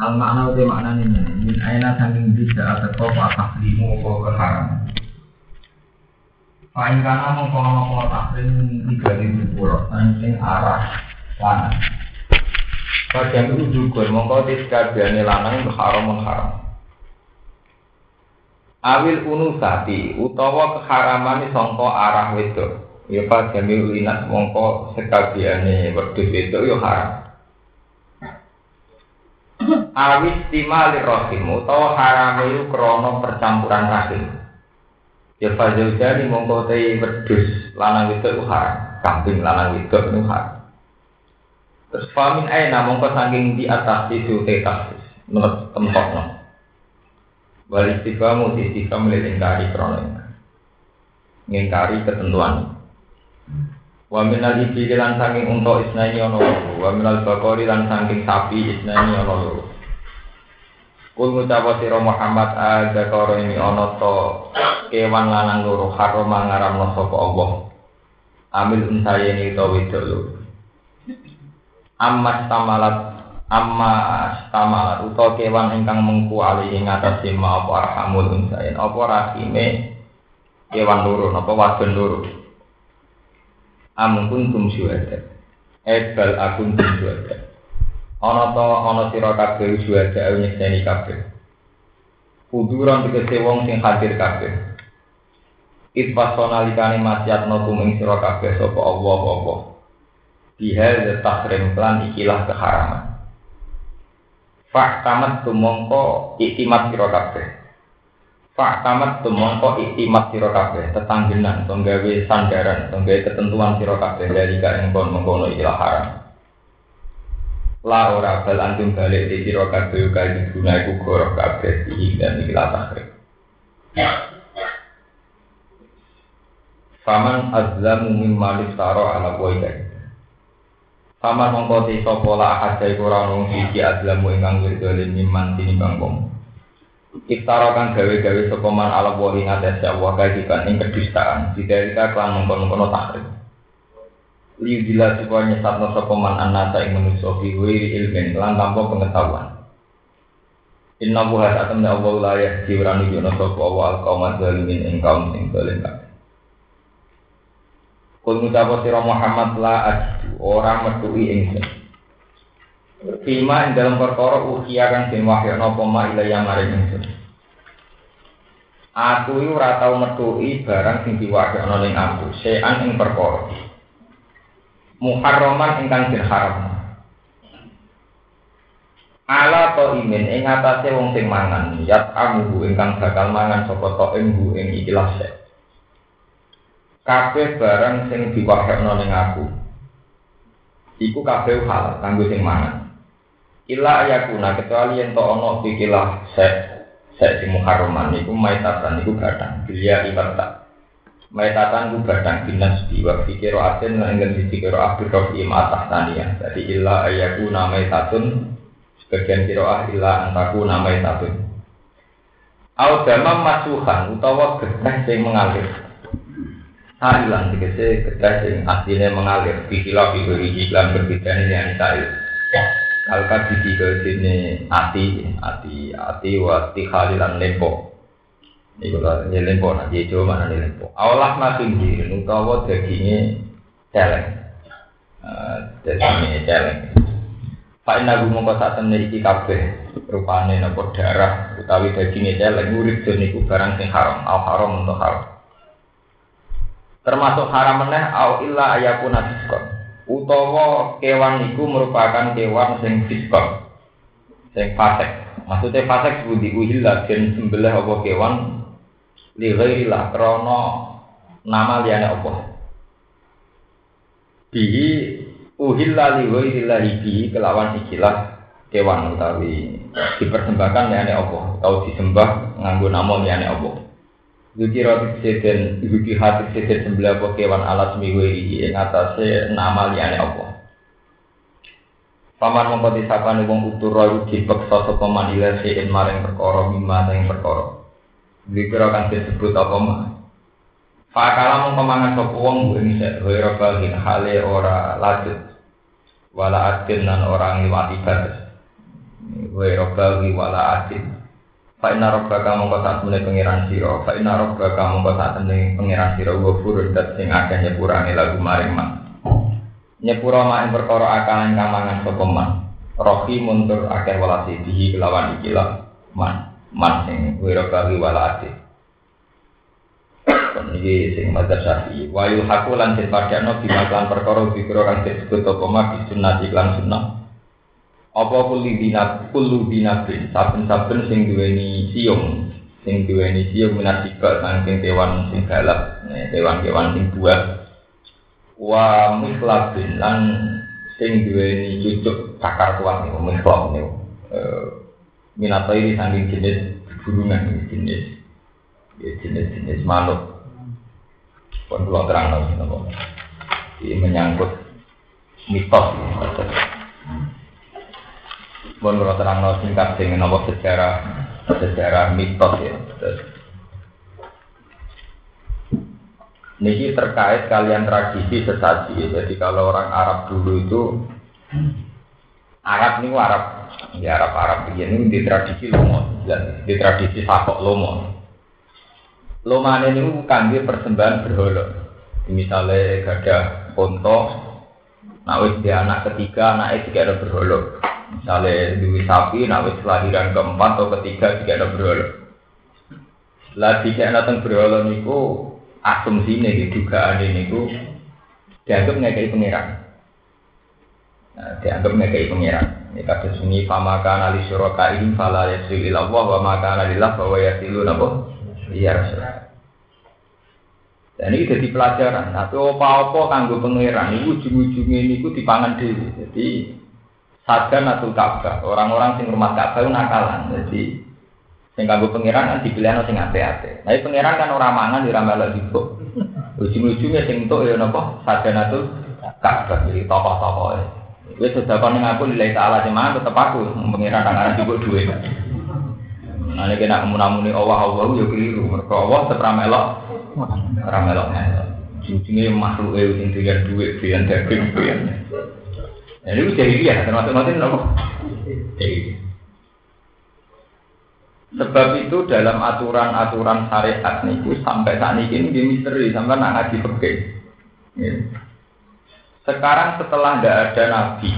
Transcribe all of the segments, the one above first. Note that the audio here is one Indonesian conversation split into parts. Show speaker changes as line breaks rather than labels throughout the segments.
Al makna uti makna ini min aina saking bisa atau apa limu kau keharam. Paling kana mongko ana kau takrim tiga ribu pulau saking arah lanang. Bagian itu juga mongko tiskabiyane lanang haram haram. Awil unusati utawa keharaman sangka arah wedok. Ya pas jamil linat mongko sekabiane wedhus wedok ya haram. Awis timali rohim utawa harame krana percampuran rahim. Ya fazil jani mongko te wedhus lanang wedok haram. Kambing lanang itu haram. Terus famin aina mongko saking di atas itu te kasus menurut tempatnya istiqamu di istiqam lelengkari krana ngingkari ketentuan. Wa minal ibili lan saking unta isnani ana loro, minal bakori lan saking sapi isnani loro. Kul ngucapa sira Muhammad ada karo ini ana to kewan lanang loro haram ngaramno sapa Allah. Amil unsayeni to wedok loro. Amma stamalat amma stamalat utawa kewan ingkang mengku ali ing atas sima apa arhamul unsayen apa rahime kewan loro napa wadon loro. am kuntum syuhada ebal akun tum syuhada ana to ana sira kabeh syuhada nyekseni kabeh. Kuduran tegese wong sing hadir kabeh. Itfasona likane masyatno tuming sira kabeh sapa Allah apa? Bihal tahrim plan ikilah keharaman. Fak tamat tumongko iktimat sira kabeh. Pak tamat tumongko iktimat siro kabeh tetanggenan tonggawe sandaran tonggawe ketentuan siro kabeh dari yang kon mengkono ilah haram. La ora bal antum balik di siro kabeh kali guna iku goro kabeh di dan ilah takrib. Faman azlamu mimma listaro ala boyga. Faman mongko ti sapa la ahad iku ora nung siji azlamu ingkang wirdolen mimman tinimbang wong. Gawe-gawe sapa ala wa ing atas Allah kadikan ing kedustaan didarika klan mengkono-kono takrib. Liu dila supaya nyesatno sapa man anasa ing manusa fi wiri ilmin lan tanpa pengetahuan. Inna buha satam ya Allah la yahdi wa nujuna sapa wa al qaum zalimin ing kaum sing zalim. Kul ngucapa sira Muhammad la ajdu ora metuhi ingsun. Fima ing dalam perkara ukhia kang den wahyana apa ma ilaya maring ingsun. Aku iki ora tau metuhi barang sing diwahyana ning aku, sean ing perkara. Muharraman ingkang den haram. Ala to imin ing atase wong sing mangan, yat amu ingkang bakal mangan sapa to ing ing ikilah se. Kabeh barang sing diwahyana ning aku. Iku kabeh halal kanggo sing mangan. Ila ayakuna kecuali yang to ono pikilah sek sek si muharraman iku maitatan iku gadang bilia ibarta maitatan iku gadang binas di wa fikiro lan ingin sisi kiro abdur im atas tania. Jadi illa ayakuna maitatun sebagian kiro ah illa antaku namai tatun Au damam masuhan utawa getah sing mengalir. Sarilan dikese getah sing aslinya mengalir. Bikilah bibiri iklan berbeda ini yang sail. Alka di ke sini ati, ati, ati, wati khalilan lempo. Iku lah, lempo, nanti coba mana ini lempo. Awalah makin di, utawa dagingnya celeng. Dagingnya celeng. Pak Ina mau saat temen iki kabeh rupane nopo darah utawi dagingnya celeng urip dan iku barang sing haram, al haram untuk haram. Termasuk haram meneh au illa ayakuna diskon utawa kewan iku merupakan kewan sing fiskon sing fasek maksudnya fasek budi uhilla dan sembelih apa kewan li ghairillah krana nama liyane apa bihi uhilla li ghairillah bihi kelawan ikilah kewan utawi dipersembahkan liyane apa atau disembah nganggo nama liyane apa Zuki roti seden, zuki hati seden sembelah kewan alas miwe iki ing atase nama liyane apa. Paman mongko disapane wong utur roh dipeksa sapa man ila seen maring perkara mimma sing perkara. Zikra kan disebut apa mah. Fakala mongko mangan sapa wong ing ora balin hale ora lanjut. Wala adin lan ora ngliwati batas. Wa rabbawi wala adil. Fa inna rabbaka mongko sak temene pangeran sira. Fa inna rabbaka mongko sak temene pangeran sira wa furun dat sing akeh nyepurane lagu maring man. Nyepura mak ing perkara akalan kamangan sapa. Rohi muntur akeh walasi dihi kelawan ikilah man. Man sing wa rabbawi wala adil. Ini sing madzhab Syafi'i. Wa yuhaqu lan den padakno bimaklan perkara dikira kang disebut apa mak sunnah iklan sunnah. Apa kulli dinat kullu dinatin saben-saben sing duweni siung, sing duweni siung minat tiba saking kewan sing galak, kewan-kewan sing buah. Wa mislabin lan sing duweni cucuk cakar kuat niku mislab niku. Eh minat ini saking jenis burungan jenis jenis-jenis makhluk pun pulau terang lagi nopo. Ini menyangkut mitos. Pun pulau terang lagi singkat dengan nopo sejarah sejarah mitos ya. Ini terkait kalian tradisi sesaji. Jadi kalau orang Arab dulu itu Arab ini Arab ya Arab Arab begini di tradisi lomo, di tradisi sakok lomo. Lomane ini kangge persembahan berhala. Misalnya gada ponto, nah dia anak ketiga, anak itu ada berhala. Misalnya duwi sapi, wis kelahiran keempat atau ketiga tidak ada berhala. Lah jika datang berhala niku asumsi nih dugaan ini niku dianggap ngekei pangeran. Nah, dianggap ngekei pangeran. Ini kata sunyi fama kana li syuraka ini fala yasil ilallah wa ma kana lillah bahwa yasilu nabo Iya Rasulullah. Dan ini jadi pelajaran. Tapi apa-apa kanggo pangeran itu ujung-ujungnya ini ku dipangan diri. Jadi sadan atau Ka'bah. Orang-orang sing rumah Ka'bah itu nakalan. Jadi sing kanggo pangeran kan dipilih sing ate-ate. Tapi pangeran kan orang mangan di ramal juga. Ujung-ujungnya sing untuk ya nopo sadan atau Ka'bah. Jadi tokoh-tokoh. Wis sudah kau aku nilai taala cuman tetap aku pangeran kan juga duit. Nah, kena menamuni Allah Allah ya keliru. Mereka Allah tetap melok, melok melok. Ujungnya makhluk itu yang dengan duit, dengan daging, dengan. Nah, ini jadi dia, termasuk nanti nopo. Sebab itu dalam aturan-aturan syariat niku sampai saat ini ini misteri sampai nak ngaji pergi. Sekarang setelah tidak ada nabi,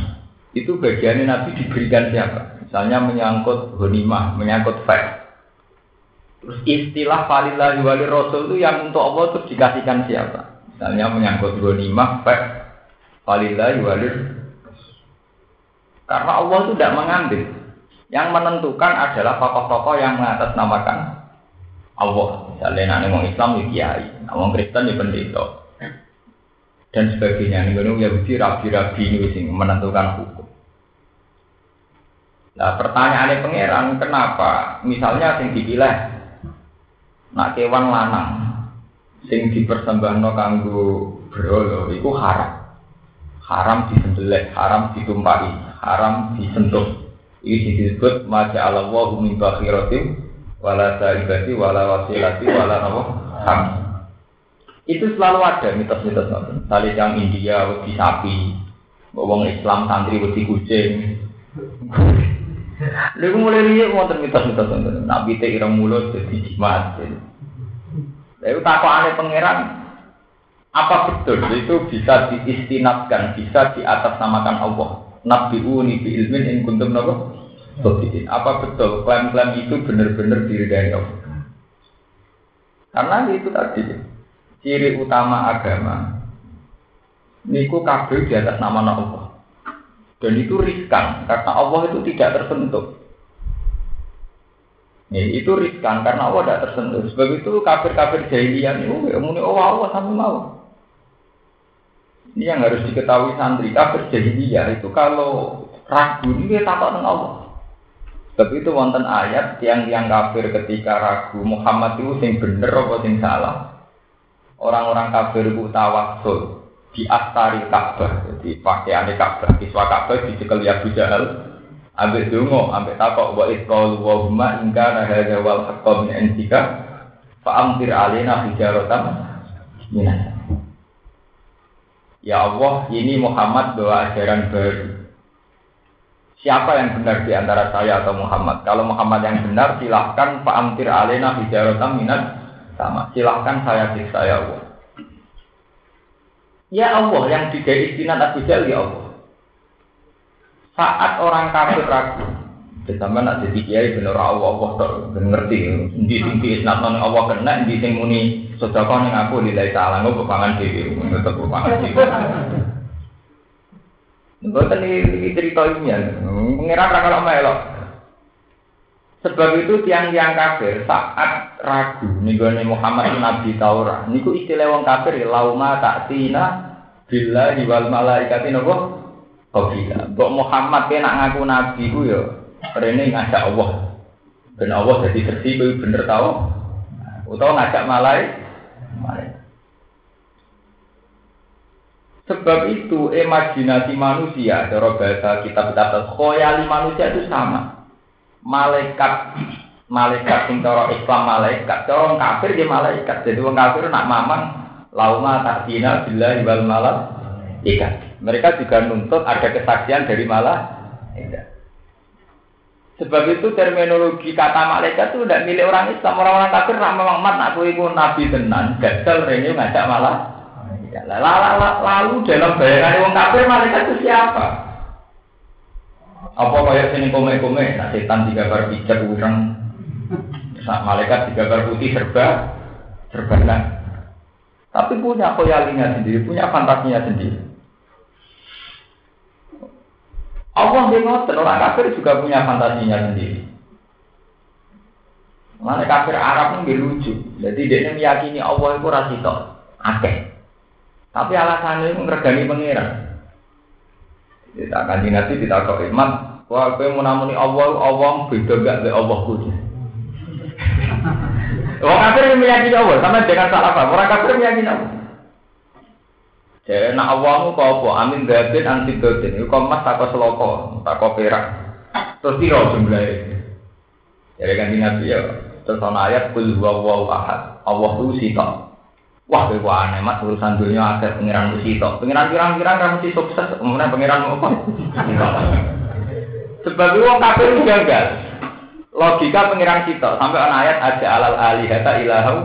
itu bagiannya nabi diberikan siapa? Misalnya menyangkut honimah, menyangkut fact. Terus istilah falilah wali rasul itu yang untuk Allah itu dikasihkan siapa? Misalnya menyangkut honimah, fact, falilah wali Karena Allah itu tidak mengambil. Yang menentukan adalah tokoh-tokoh yang mengatasnamakan Allah. Misalnya nanti orang Islam ya kiai, orang Kristen ya pendeta. Dan sebagainya. Ini Yahudi rabi-rabi ini menentukan hukum. Nah pertanyaannya pangeran, kenapa? Misalnya sing dipilih, nak kewan lanang, sing dipersembahno kanggo berhala, itu haram. Haram disembelih, haram ditumpahi, haram disentuh. Ini disebut maja Allah min bakhirati wala saibati wala wasilati wala nawa ham. Itu selalu ada mitos-mitos nonton. Tali yang India wedi sapi, wong Islam santri wedi kucing. Lalu mulai riak wonten mitos-mitos wonten. Nabi teh ireng mulut jadi jimat. Lalu takut aneh pangeran. Apa betul itu bisa diistinatkan, bisa di atas namakan Allah? Nabi uni bi ilmin in kuntum nabo. Apa betul klaim-klaim itu benar-benar diridai Allah? Karena itu tadi ciri utama agama. Niku kabeh di atas nama Allah. Dan itu riskan karena Allah itu tidak tersentuh. Ya, itu riskan karena Allah tidak tersentuh. Sebab itu kafir-kafir jahiliyah itu ya muni oh Allah sampai mau. Ini yang harus diketahui santri kafir jahiliyah itu kalau ragu ini takut dengan Allah. Sebab itu wonten ayat yang yang kafir ketika ragu Muhammad itu sing bener apa sing salah. Orang-orang kafir itu tawasul di astari Ka'bah, jadi pakaian Ka'bah, kiswa Ka'bah dicekel ya Jahal, ambek dungo, ambek takok. Wa itqalu wa huma ingka nahadha wal haqqa min indika. Fa'amtir alina hijaratan minas. Ya Allah, ini Muhammad bawa ajaran baru. Siapa yang benar di antara saya atau Muhammad? Kalau Muhammad yang benar, silahkan Pak Amtir Alena hijaratan minat sama. Silahkan saya siksa ya Allah. Ya Allah yang tiga istinat Abu Jahal ya Allah. Saat orang kafir ragu, kita nak jadi kiai bener Allah Allah tak ngerti. Di tinggi isnat non Allah kena, di sing muni sedekah ning aku nilai salah, nggak kepangan dewi, tetap kepangan dewi. Bukan ini cerita ilmiah. Mengira kalau melok. Sebab itu tiang-tiang kafir saat ragu nih Muhammad Nabi Taurat. Niku istilah wong kafir ya lauma tak tina bila wal malaikati nopo Qabila. Mbok Muhammad kena ngaku nabi ku ya rene ngajak Allah. Ben Allah jadi kuwi bener tau. Utawa ngajak malaikat. Malaikat. Sebab itu imajinasi manusia, cara bahasa kitab-kitab khoyali manusia itu sama. Malaikat, malaikat sing cara Islam malaikat, cara kafir dia malaikat. Jadi orang kafir nak mamang lauma takdina bila ibal malam ikat. Mereka juga nuntut ada kesaksian dari malah Sebab itu terminologi kata malaikat itu tidak milik orang Islam. Orang-orang kafir nak memang mat nak ibu nabi tenan, gagal rene ngajak malah Lalu dalam bayangan wong kafir malaikat itu siapa? Apa kayak sini kome-kome, nah setan digambar pijat urang, nah, malaikat digambar putih serba, serba nah. Tapi punya koyalinya sendiri, punya fantasinya sendiri. Allah ngotot, orang kafir juga punya fantasinya sendiri. Mana kafir Arab ini lucu. Jadi dia meyakini Allah itu rasito, akeh. Tapi alasannya itu ngergani pengiran. Kita akan dinasti tidak kok iman. Wah, kau mau namuni Allah, Allah beda gak dari Allah kudu. Orang kafir yang meyakini Allah, sama jangan salah paham. Orang kafir meyakini Allah. Jadi nak awalmu kau apa? Amin gabin anti. Itu kau mas tak seloko, tak kau perak. Terus tiro jumlahnya. Jadi kan nabi ya. Terus ayat kul huwa ahad. Allah itu sitok. Wah, kowe aneh mat urusan dunia akhir pengiran mesti tok. Pengiran pirang-pirang kan mesti sukses, kemudian pengiran apa? Sebab wong kafir gagal. Logika pengiran kita sampai ana ayat aja alal alihata ilahu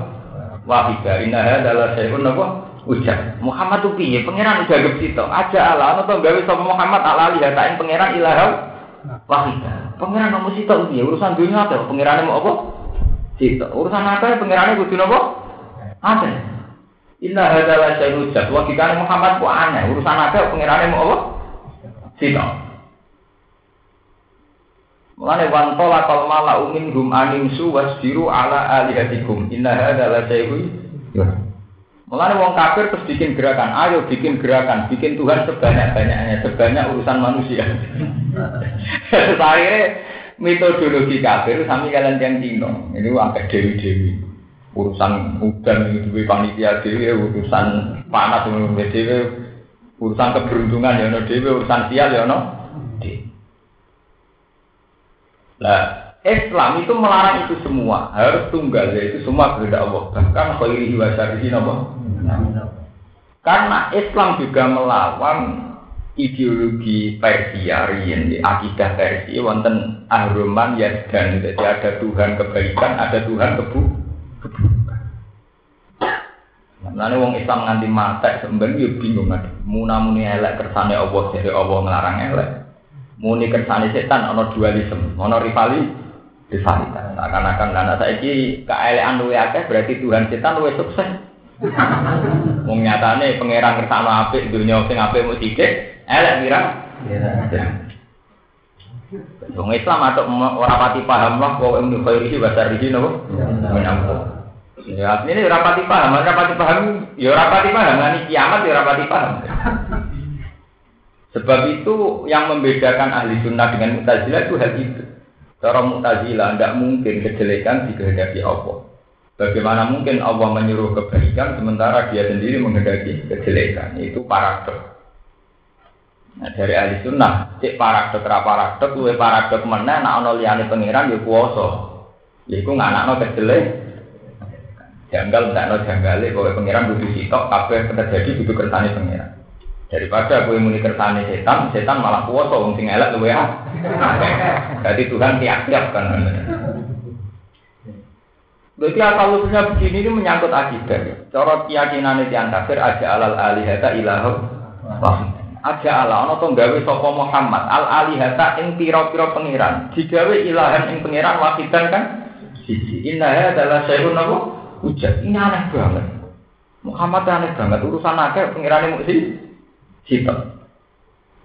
wahida innaha adalah sayun apa? Ujar. Muhammad tuh piye? Pengiran udah gak situ. Aja ala atau gawe sama Muhammad ala alihata pengiran ilahu wahida. Pengiran nomor situ piye? Urusan dunia apa? Pengiran mau apa? Urusan apa? Pengiran kudu apa? Ada. Inna hadalah hujat. Logikanya Muhammad ku aneh. Urusan apa pengirannya mau Allah? Sino. Mulane wantola kal mala umin hum anim su wasbiru ala alihatikum. Inna hadalah hujat. Mulane wong kafir terus bikin gerakan, ayo bikin gerakan, bikin Tuhan sebanyak-banyaknya, sebanyak urusan manusia. Akhirnya metodologi kafir sami kalian yang dino, ini agak dewi-dewi urusan udan itu panitia dewi urusan panas itu dewi urusan keberuntungan ya no dewi urusan sial ya no Nah, Islam itu melarang itu semua. Harus tunggal yaitu semua kehendak Allah. Bahkan khairihi wa syarrihi karena Islam juga melawan ideologi Persia riyen akidah Persia wonten ahruman ya dan jadi ada Tuhan kebaikan ada Tuhan kebu Lalu wong Islam nganti mati sebenarnya yo bingung ada. Muna muni elek kersane Allah jadi Allah ngelarang elek. Muni kersane setan ono dualisme, ono rivali rivalitas. Akan-akan anak saiki keelekan luwe akeh berarti Tuhan setan luwe sukses. Wong nyatane pangeran kersane apik dunia sing apik mu sithik, elek kira. Wong Islam atau ora pati paham lah kok ing khairi bahasa riji napa? Menampung. Ya, ini rapati paham, rapati paham, ya rapati paham, ini kiamat ya rapati paham. Sebab itu yang membedakan ahli sunnah dengan mutazilah itu hal itu. Cara mutazilah tidak mungkin kejelekan dikehendaki Allah. Bagaimana mungkin Allah menyuruh kebaikan sementara dia sendiri menghendaki kejelekan? Itu paradok. Nah, dari ahli sunnah, cek paradok ra paradok, luwe paradok mana? nak ono liyane pangeran ya kuwasa. Iku nganakno kejelek Janggal ndak no janggale bahwa pangeran butuh sitok kabeh terjadi butuh kersane pangeran. Daripada gue muni kersane setan, setan malah kuasa wong sing luwe ah. Jadi Tuhan tiap-tiap kan. Berarti asal usulnya begini ini menyangkut akidah. Cara keyakinan itu yang kafir aja alal alihata ilahu Aja ala ana to gawe sapa Muhammad al alihata ing pira-pira pangeran. Digawe ilahan ing pangeran wahidan kan siji. Inna adalah sayun apa? Ujat. Ini aneh banget. Muhammad aneh banget urusan akeh pangerane mung sifat.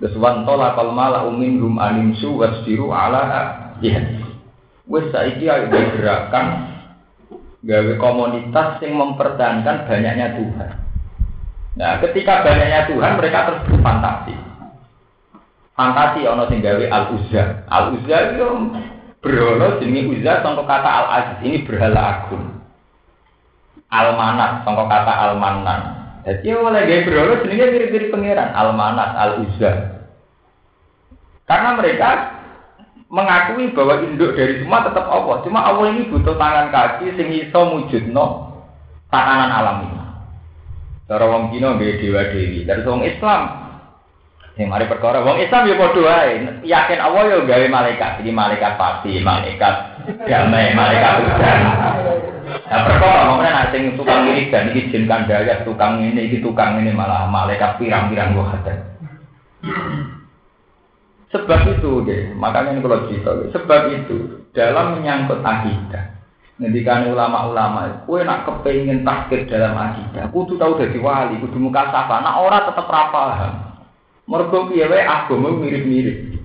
Terus wantola kalmala umin rum alimsu wasdiru ala ya. Wes saiki ayo gerakan gawe komunitas yang mempertahankan banyaknya Tuhan. Nah, ketika banyaknya Tuhan, mereka terus berfantasi. Fantasi ono sing gawe al uzza. Al uzza itu berhala jenenge uzza contoh kata al aziz ini berhala agung. Al manat contoh kata al manan. Jadi oleh gawe berhala jenenge mirip-mirip pangeran al manat al uzza. Karena mereka mengakui bahwa induk dari semua tetap Allah. Cuma Allah ini butuh tangan kaki sing iso mujudno tatanan alam ini. Cara wong Cina nggih dewa dewi. Dari wong Islam Yang mari perkara wong Islam ya padha wae. Yakin Allah ya gawe malaikat. Jadi malaikat pasti, malaikat damai, malaikat hujan. Nah perkara ngomongnya nanti sing tukang dan ini jin kandaya, tukang ini, ini tukang ini malah malaikat pirang-pirang gua ada. Sebab itu, deh, makanya ini kalau cerita, sebab itu dalam menyangkut akidah, Ngendikan ulama-ulama, kue nak kepengen takdir dalam akidah, kudu tahu dari wali, kudu muka sapa, nak ora tetep rapaham. Mergo piye wae agama mirip-mirip.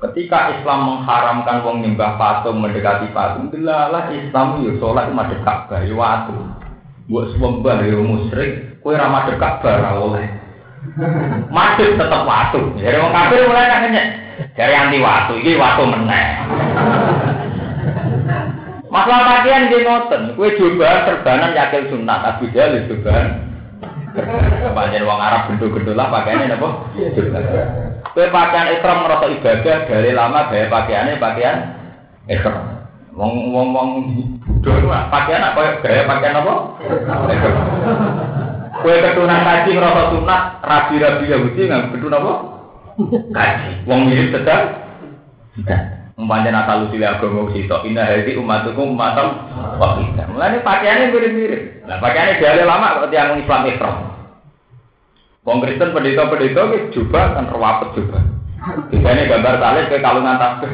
Ketika Islam mengharamkan wong nyembah patung mendekati patung, delalah Islam yo salat madhep Ka'bah yo watu. Mbok sembah yo musyrik, kowe ra madhep Ka'bah ra oleh. Madhep tetep watu. Jadi wong kafir mulai nanya, dari anti watu, iki watu meneh. Masalah pakaian dia ngoten, kue coba serbanan yakil sunat, tapi dia lebih coba. Panjang wong Arab gendul-gendul lah pakaiannya apa? Kue pakaian ikram merasa ibadah dari lama gaya pakaiannya pakaian ikram. Wong wong wong pakaian apa gaya pakaian apa? Kue ketunan kaji merasa sunat, rabi-rabi Yahudi nggak ketun apa? Kaji. Wong mirip tetap. Umpamanya nakal usil agama sito, indah hadi umatukum umatam wakidah. Mulanya pakaiannya mirip-mirip. Nah pakaiannya dari lama yang Islam Islam. Wong Kristen pendeta-pendeta ke juga kan terwapet juga. Biasanya gambar salib ke kalungan tasbih.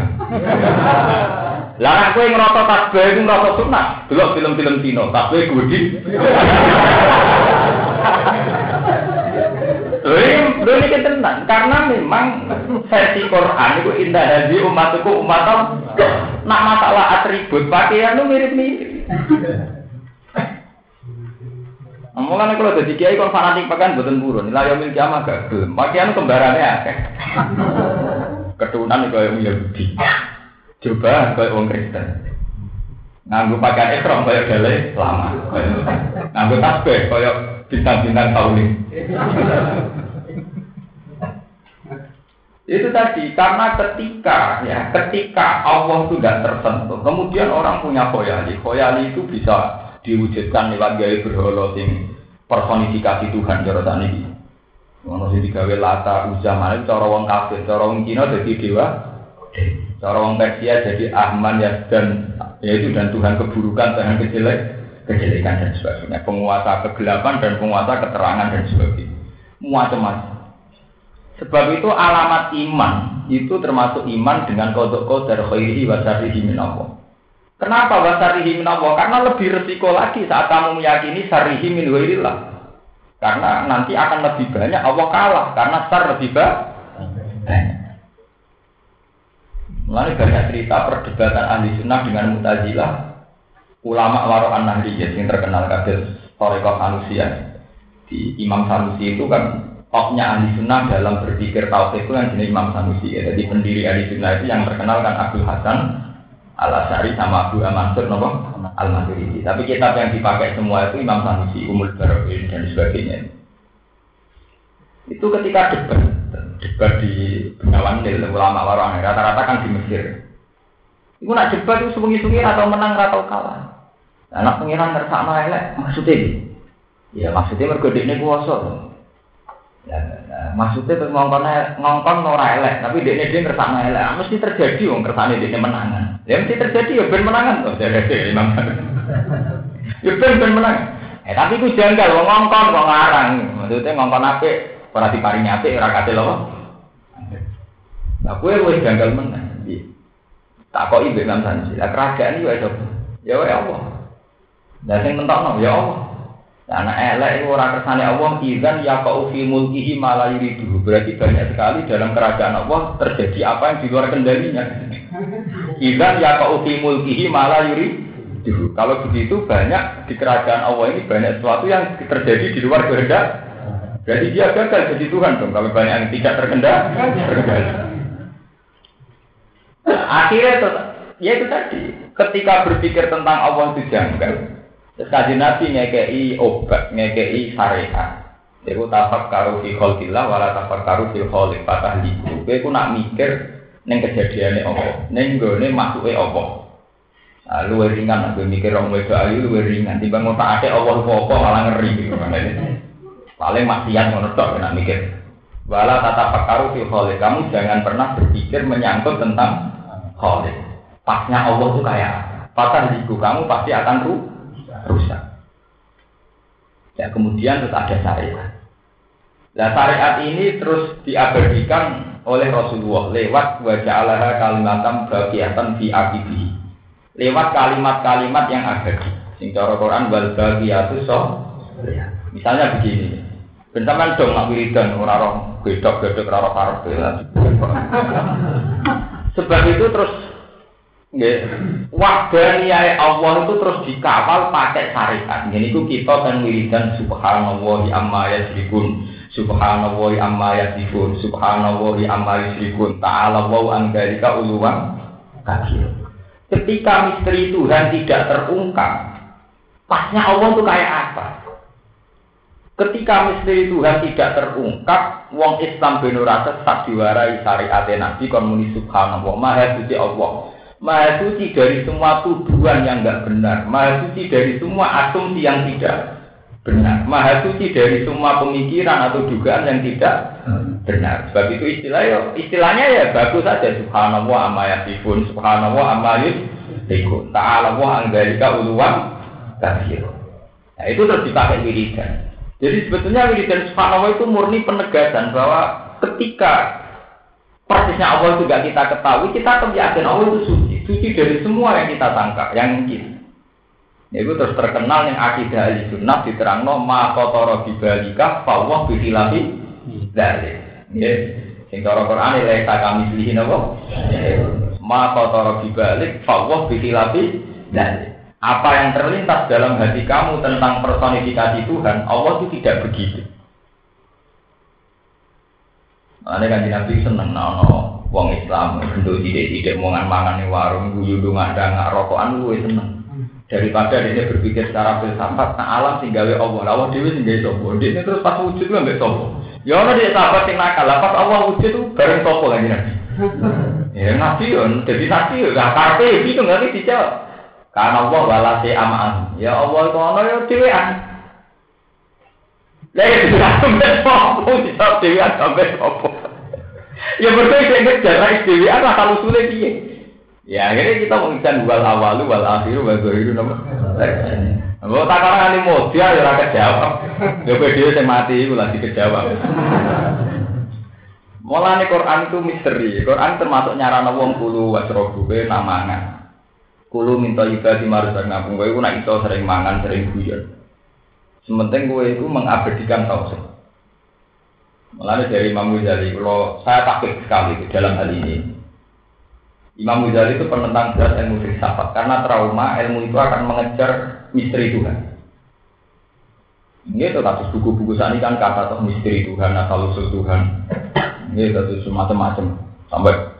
Lah aku yang ngerasa tasbih itu ngerasa sunat. Dulu film-film Cina, tasbih gudi. Belum ini tenang karena memang versi Quran itu indah hadi umatku umatom. Nak masalah atribut pakaian itu mirip-mirip. Mulane kalau jadi kiai kon fanatik pakaian buatan burun. Nilai yang miliki ama gak gelem. Pakaian kembarannya akeh. Keturunan kaya Yahudi. Coba kaya wong Kristen. Nganggo pakaian ekrom kaya gale lama. Nganggo tasbih kaya bintang-bintang sauling. Itu tadi karena ketika ya ketika Allah tidak tersentuh, kemudian orang punya khoyali. Khoyali itu bisa diwujudkan lewat gaya berhala sing personifikasi Tuhan cara ini. Ono sing digawe lata uzam itu cara wong kafir, cara wong Cina jadi dewa. Cara wong Persia jadi Ahman ya dan yaitu dan Tuhan keburukan, Tuhan kejelek, kejelekan dan sebagainya. Penguasa kegelapan dan penguasa keterangan dan sebagainya. Macam-macam. Sebab itu alamat iman itu termasuk iman dengan kodok kodar khairihi wa syarihi min Allah. Kenapa wa syarihi min Allah? Karena lebih resiko lagi saat kamu meyakini syarihi min. Karena nanti akan lebih banyak Allah kalah karena syar lebih banyak. Mulai banyak cerita perdebatan ahli sunnah dengan mutazilah ulama waro an yang terkenal kader Torikot Anusia di Imam Sanusi itu kan topnya ahli sunnah dalam berpikir tauhid itu yang jenis Imam Sanusi ya. Jadi pendiri ahli sunnah itu yang terkenal kan Abdul Hasan al Asari sama Abu Mansur nopo al Maturidi. Tapi kitab yang dipakai semua itu Imam Sanusi, Umul Barokin dan sebagainya. Itu ketika debat, debat di Bengawan Nil, ulama warang rata-rata kan di Mesir. Iku nak debat itu sungi-sungi atau menang atau kalah. Anak pengiran ngerasa elek maksudnya Ya maksudnya mergo ini kuasa. Ya, ya, maksudnya ngongkon ngongkon ora elek, tapi dia dia ngerasa elek. Mesti terjadi wong kersane dia menangan. Ya mesti terjadi ya ben menangan Imam. Ya ben ben menang. Eh tapi ku janggal wong ngongkon kok ngarang. Maksudnya ngongkon apik ora diparingi apik ora kate lho. Nah, kue wis janggal menang. Tak kok ibu Imam Sanji. Lah kerajaan iki wae Ya wae Allah. Dan sing mentokno ya Allah. Karena elek itu orang kersane Allah izan ya kau fi mulkihi malah yuridu. Berarti banyak sekali dalam kerajaan Allah terjadi apa yang di luar kendalinya. Izan ya kau mulkihi malah yuridu. Kalau begitu banyak di kerajaan Allah ini banyak sesuatu yang terjadi di luar kehendak. Jadi dia gagal jadi Tuhan dong. Kalau banyak yang tidak terkendali. Akhirnya itu, ya itu tadi. Ketika berpikir tentang Allah itu janggal, Terus Nabi ngekei obat, ngekei syariat. Iku tafak karu fi kholqillah wala tafak karu fi kholq patah liku. Kowe ku nak mikir ning kejadiane apa, ning gone masuke apa. Nah, luwe ringan aku mikir orang wedo ayu luwe ringan timbang ngotak ate Allah apa malah ngeri Paling maksiat ngono tok nak mikir. Wala tata pakaru fi kholq. Kamu jangan pernah berpikir menyangkut tentang kholq. Pasnya Allah tuh kayak patah liku kamu pasti akan ruh rusak. Ya kemudian terus ada syariat. Nah syariat ini terus diabadikan oleh Rasulullah lewat wajah Allah kalimatam bagiatan fi abibi. Lewat kalimat-kalimat yang abadi. Sing cara Quran wal bagiyatu so. Misalnya begini. Bentaman dong nak wiridan ora roh gedok-gedok ora roh Sebab itu terus Wahdaniyah Allah itu terus dikawal pakai syariat. Jadi itu kita kan wiridan subhanallah amma yasrikun. Subhanallah amma yasrikun. Subhanallah amma yasrikun. Ta'ala wa an dalika uluwan. Ketika misteri Tuhan tidak terungkap, pasnya Allah itu kayak apa? Ketika misteri Tuhan tidak terungkap, wong Islam benurasa sak diwarai syariat Nabi kon muni subhanallah maha suci Allah. Maha suci dari semua tuduhan yang enggak benar. Maha suci dari semua asumsi yang tidak benar. Maha suci dari semua pemikiran atau dugaan yang tidak benar. Sebab itu istilah ya, istilahnya ya bagus saja. Subhanallah amma yasifun. Subhanallah amma yusifun. Ta'ala wa anggarika uluwan kafir. Nah itu terus dipakai wiridan. Jadi sebetulnya wiridan subhanallah itu murni penegasan bahwa ketika persisnya Allah juga kita ketahui, kita yakin Allah itu suci. Suci dari semua yang kita tangkap, yang mungkin. Ya, itu terus terkenal yang akidah ahli sunnah diterangno ma kotoro bibalika fawwah bihilafi dari. Ya, sing cara Quran ya tak kami pilih napa? Ma kotoro bibalik fawwah bihilafi dari. Apa yang terlintas dalam hati kamu tentang personifikasi Tuhan, Allah itu tidak begitu. Makanya kan Nabi seneng no, no wong Islam bentuk tidak tidak mau mangan di warung guyu nggak ada nggak rokokan lu seneng daripada dia berpikir secara filsafat nah alam tinggal Allah. Allah dewi tinggal sopo dia terus pas wujud nggak sopo ya orang dia sahabat yang nakal. Pas Allah wujud tuh bareng sopo lagi nabi? Ya nabi on jadi nabi ya karpe itu nggak dijawab. Karena Allah walasi amaan. Ya Allah kono ya dewean Lah itu sampai sopo, bisa dewean sampai sopo. Ya berdua saya ngejar lah istiwa apa kalau sulit dia. Ya akhirnya kita mengikan wal awalu wal akhiru wal zahiru nama. Kalau tak karena ini modal ya rakyat jawab. Ya dia saya mati itu lagi kejawab. Mulane Quran itu misteri. Quran termasuk nyarana wong kulu wasrobu be namangan. Kulu minta ibadah di marus ngapung kowe nak iso sering mangan, sering guyon. Sementing kowe itu mengabadikan tauhid. Mulanya dari Imam Ghazali, kalau saya takut sekali dalam hal ini. Imam Ghazali itu penentang berat ilmu filsafat karena trauma ilmu itu akan mengejar misteri Tuhan. Ini kasus buku-buku ini kan kata tuh misteri Tuhan atau usul Tuhan. Ini kasus macam-macam sampai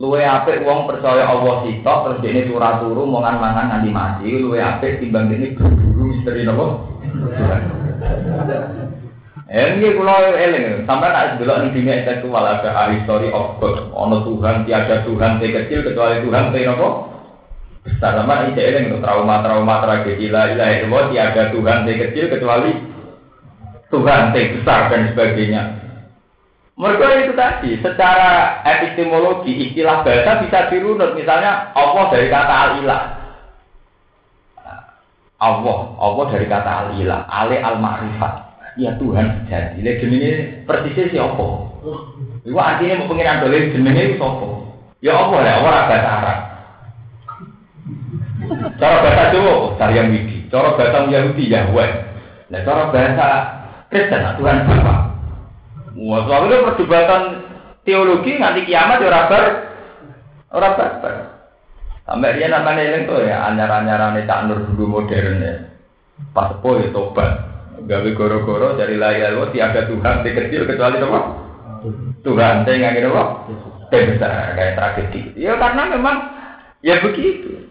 luwe apik wong percaya Allah sitok terus ini turah turu mangan mangan nanti mati luwe apik timbang ini berburu misteri nopo Eh, ini eling, sampai nak dulu nih dunia intelektual ada ahli story of God, ono Tuhan, tiada Tuhan, yang kecil kecuali Tuhan, yang nopo besar sama ini eling trauma-trauma tragedi lah, ilah itu tiada Tuhan, yang kecil kecuali Tuhan yang besar dan sebagainya. Mereka itu tadi, secara epistemologi istilah bahasa bisa dirunut. Misalnya Allah dari kata al-ilah. Allah, Allah dari kata al-ilah, ale al-ma'rifat. Ya Tuhan jadi. Lihat ini persisnya siapa? Itu artinya mau pengiran dole jenenge itu siapa? Ya Allah ya, orang bahasa Arab. Cara bahasa Jawa, Saryam Widi. Cara bahasa Yahudi, Yahweh. Nah, cara bahasa Kristen, Tuhan Bapak. Wah, soalnya perdebatan teologi nanti kiamat ya rabar, orang barbar. Sampai dia namanya ini tuh ya, anyar-anyar nih tak nur dulu modern ya. Pas ya tobat. Gawe goro-goro dari layar lo tiada Tuhan di kecil kecuali apa? Tuhan, saya nggak kira apa? besar kayak tragedi. Ya karena memang ya begitu.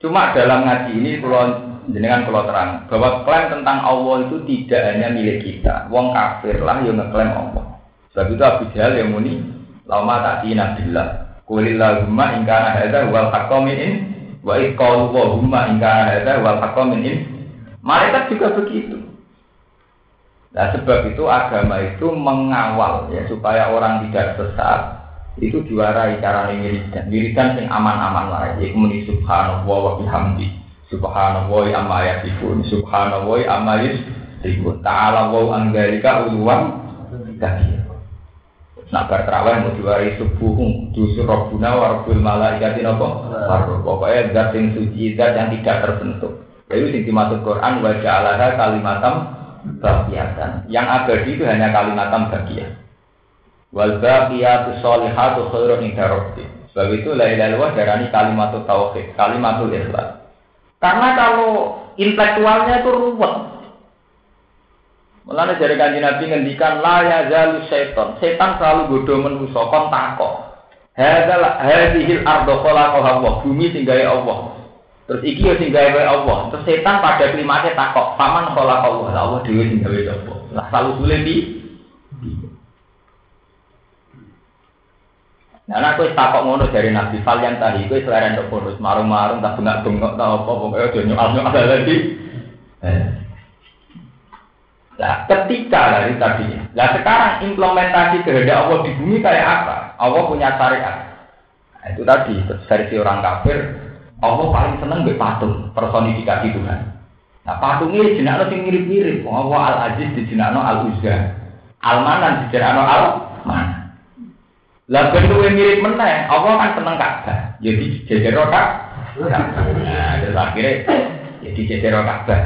Cuma dalam ngaji ini kalau jenengan kalau terang bahwa klaim tentang Allah itu tidak hanya milik kita. Wong kafir lah yang ngeklaim Allah. Sebab itu Abu Jahal yang muni lama tadi nabilah. Kulillahumma ingkana hadza wal haqqamin in wa iqalu wa ingkana hadza wal haqqamin in. Malaikat juga begitu. Nah sebab itu agama itu mengawal ya supaya orang tidak sesat itu diwarai cara wiridan wiridan yang aman-aman lah ya muni subhanallah wa bihamdi Subhanallah amma yasifun. Subhanallah amma yasifun. Ta'ala wa anggalika uluwan kabir. Nak berterawih mau diwari subuh Dusur robbuna warabul malaikati nopo Pokoknya zat suci Zat yang tidak terbentuk Itu yang dimaksud Quran Wa ja'alaha kalimatam bagiatan Yang abadi itu hanya kalimatam bagian Wal baqiyatu sholihatu khairun inda Sebab itu la ilaha illallah darani kalimatul tauhid, kalimatul ikhlas. Karena kalau intelektualnya itu ruwet. Mulanya dari kanji Nabi ngendikan la ya zalu setan. Setan selalu bodoh menuso kon takok. Hadal hadhil ardo khalaqaha. Bumi singgahe Allah. Terus iki ya singgahe Allah. Terus setan pada klimaknya takok, paman khalaqa Allah. Allah dhewe singgahe Allah. Lah selalu sulit di Nah, aku takok ngono dari Nabi Falyan tadi, aku selera untuk bonus marung-marung, tak bengak-bengok, tak apa, pokoknya udah nyokal-nyokal lagi. Nah, ketika dari tadi, nah sekarang implementasi kehendak Allah di bumi kayak apa? Allah punya syariat. Nah, itu tadi versi orang kafir, Allah paling seneng be patung personifikasi Tuhan. Nah patungnya jenakno sing mirip-mirip. Allah Al Aziz di jenakno Al Uzza, Al Manan di jenakno Al Manan. Lah bentuk yang mirip meneh, Allah kan seneng Ka'bah. Jadi ya jejer Ka'bah. Nah, terus akhirnya jadi ya jejer Ka'bah.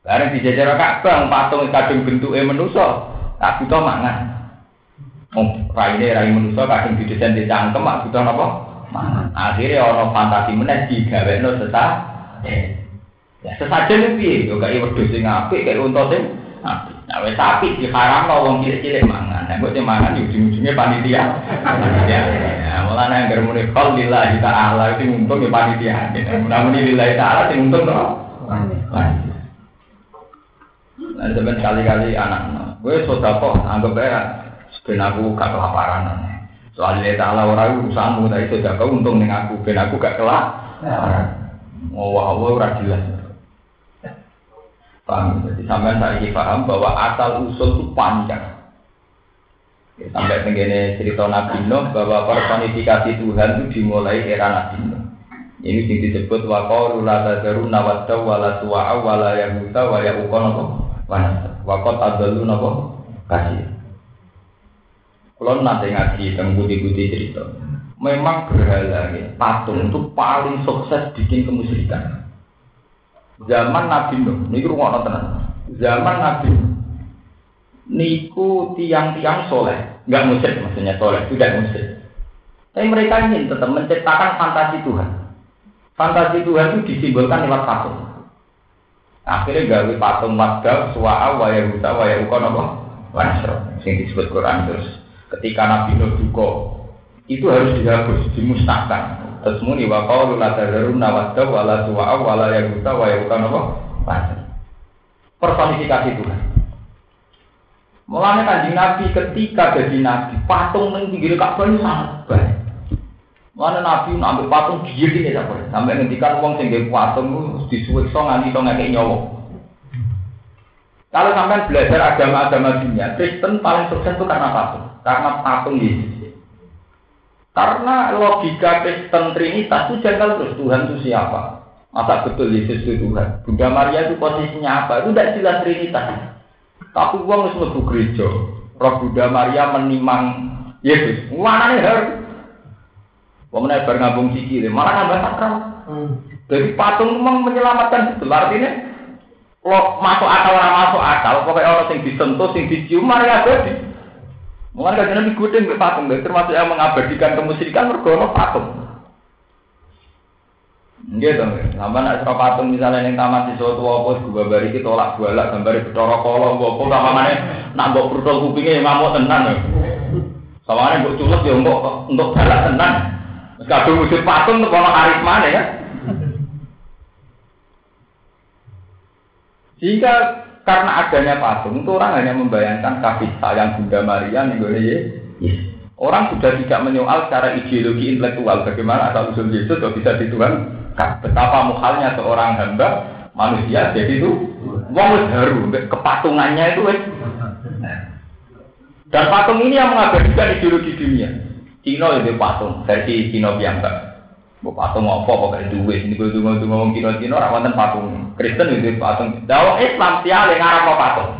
Bareng di jejer Ka'bah patung kadung bentuke manusa, tak butuh mangan. Oh, raine rai manusa kadung di cangkem, mak butuh napa? Akhirnya ana fantasi meneh digawekno sesat. Ya sesajen piye? Yo kaya wedhus sing apik, kaya unta sing apik. Nah, wes sapi diharamno wong cilik-cilik mangan. Nah, kok mangan yo ujung-ujungnya panitia. Ya, mulane anggar muni qol lillahi ta'ala itu untung ya panitia. Namun lillahi ta'ala sing untung to. Nah, sampeyan kali-kali anak, gue sodako anggap aja ben aku gak kelaparan. Soalnya ta'ala ora urusanmu, tapi sodako untung ning aku, ben aku gak kelaparan. Oh, wah, ora jelas. Paham? Jadi sampai saya paham bahwa asal usul itu panjang. Ya, sampai begini cerita Nabi Nuh bahwa personifikasi Tuhan itu dimulai era Nabi Nuh. Ini yang disebut waqalu la tadaru nawadda wala suwa'a wala yahuta wa yaqon apa? Wanasa. Waqat adalu napa? Kasih. Kalau nanti ngaji tentang budi-budi cerita, memang berhala ya, patung itu paling sukses bikin kemusyrikan. Zaman Nabi Nuh, niku rumah tenan. Zaman Nabi Nuh, niku tiang-tiang soleh, nggak musik maksudnya soleh, tidak musik. Tapi mereka ingin tetap menciptakan fantasi Tuhan. Fantasi Tuhan itu disimbolkan lewat patung. Akhirnya gawe patung wadab, suwa'a, waya huta, waya uka, nopo, wanasro. Yang disebut Quran terus. Ketika Nabi Nuh duko, itu harus dihapus, dimusnahkan. Terus muni wa qaulu la tadarun nawadda wa la suwa'a wa la yaguta wa yaguta apa? Pasir. Personifikasi Tuhan. Mulanya kanjeng Nabi ketika jadi Nabi, patung yang pinggir Ka'bah ini sangat baik. Mana Nabi ambil patung gigi ini sampai sampai ngendikan uang sing patung itu disuwekso nganti to ngekek nyawa. Kalau sampai belajar agama-agama dunia, Kristen paling sukses itu karena patung. Karena patung Yesus. Karena logika Kristen Trinitas itu janggal terus Tuhan itu siapa? Masa betul Yesus itu Tuhan? Bunda Maria itu posisinya apa? Itu tidak jelas Trinitas. Tapi uang harus mlebu gereja. Roh Bunda Maria menimang Yesus. Mana nih? Wong nek bar ngambung sikile, malah nambah sakral. Hmm. Jadi patung memang menyelamatkan itu. Artinya lo masuk akal orang masuk akal, pokoknya orang yang disentuh, yang dicium, mari abadi. Mungkin kan nabi gudeng ke patung, termasuk yang mengabadikan kemusyrikan mergono patung. Gitu, sama nak serap patung misalnya yang taman di suatu apa, gua bari kita tolak balak, gambari betoro kolong, gua apa, sama mana nak perutol kupingnya yang ngamuk tenang. Sama mana buat culus ya untuk untuk balak tenang. Kadung wujud patung untuk orang karisma ya. Jika karena adanya patung itu orang hanya membayangkan kasih sayang Bunda Maria nih yes. Orang sudah tidak menyoal secara ideologi intelektual bagaimana asal usul Yesus kok bisa dituangkan. Betapa muhalnya seorang hamba manusia jadi itu wong baru kepatungannya itu dan patung ini yang mengabadikan ideologi dunia. Cina itu patung versi Cina biasa. Mau patung apa pokoknya duit ini gue dungo dungo ngomong Cina Cina orang wonten patung. Kristen itu patung. Dawa Islam tiap yang ngarap mau patung.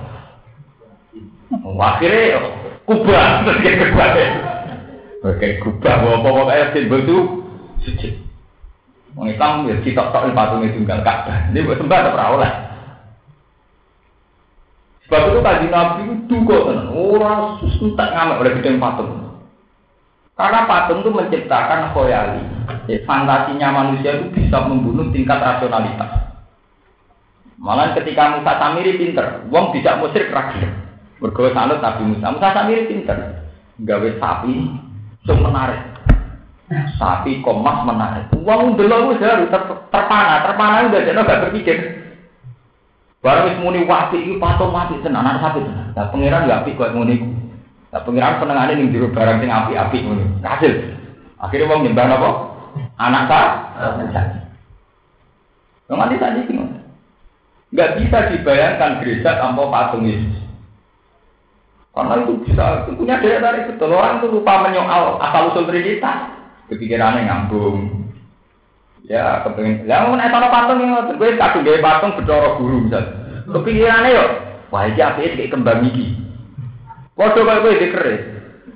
Akhirnya kubah terus kayak kubah Oke kubah apa pokoknya simbol itu suci. Orang Islam ya tak patung itu enggak Ka'bah. Ini buat sembah atau perawat. Sebab itu tadi Nabi itu kok orang susah tak ngamak oleh bidang patung. Karena patung itu menciptakan khoyali. Ya, fantasinya manusia itu bisa membunuh tingkat rasionalitas. Malah ketika Musa Samiri pinter, wong tidak musrik rakyat. Bergawe salut Nabi Musa. Musa Samiri pinter. Gawe sapi, so menarik. Sapi komas menarik. Wong dulu harus ter terpana, terpana udah jadi gak berpikir. Baru wis muni wapi itu patung mati tenan, anak sapi tenan. Nah pangeran gak pikir muni Nah, pengiran penengahnya nih juru barang sing api-api ngono. Hasil. Akhirnya mau nyembah apa? Anak? Yang nanti tadi gimana? Gak bisa dibayangkan gereja tanpa patung Yesus. Karena itu bisa, punya daya tarik betul. Orang itu lupa menyoal asal usul Trinitas. Kepikirannya ngambung. Ya, kepengen. Ya, mau naik patung yang gue kadung gaya patung bedoro guru misalnya. Kepikirannya yuk, wah ini apa kayak kembang gigi. Waduh kaya kowe dikeris.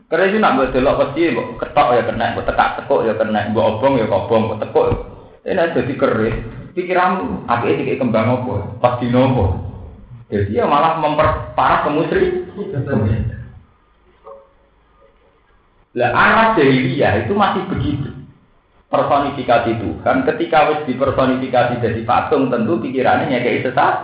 Keris itu nak buat delok pasti, ketok ya kena, mbok tekak tekuk ya kena, mbok obong ya kobong, mbok tekuk. Ini jadi keris. Pikiranmu, apa ini kembang apa? Pas di nopo. Jadi ya malah memperparah kemusri. Lah arah jahiliyah itu masih begitu. Personifikasi Tuhan ketika wis dipersonifikasi jadi patung tentu pikirannya kayak sesat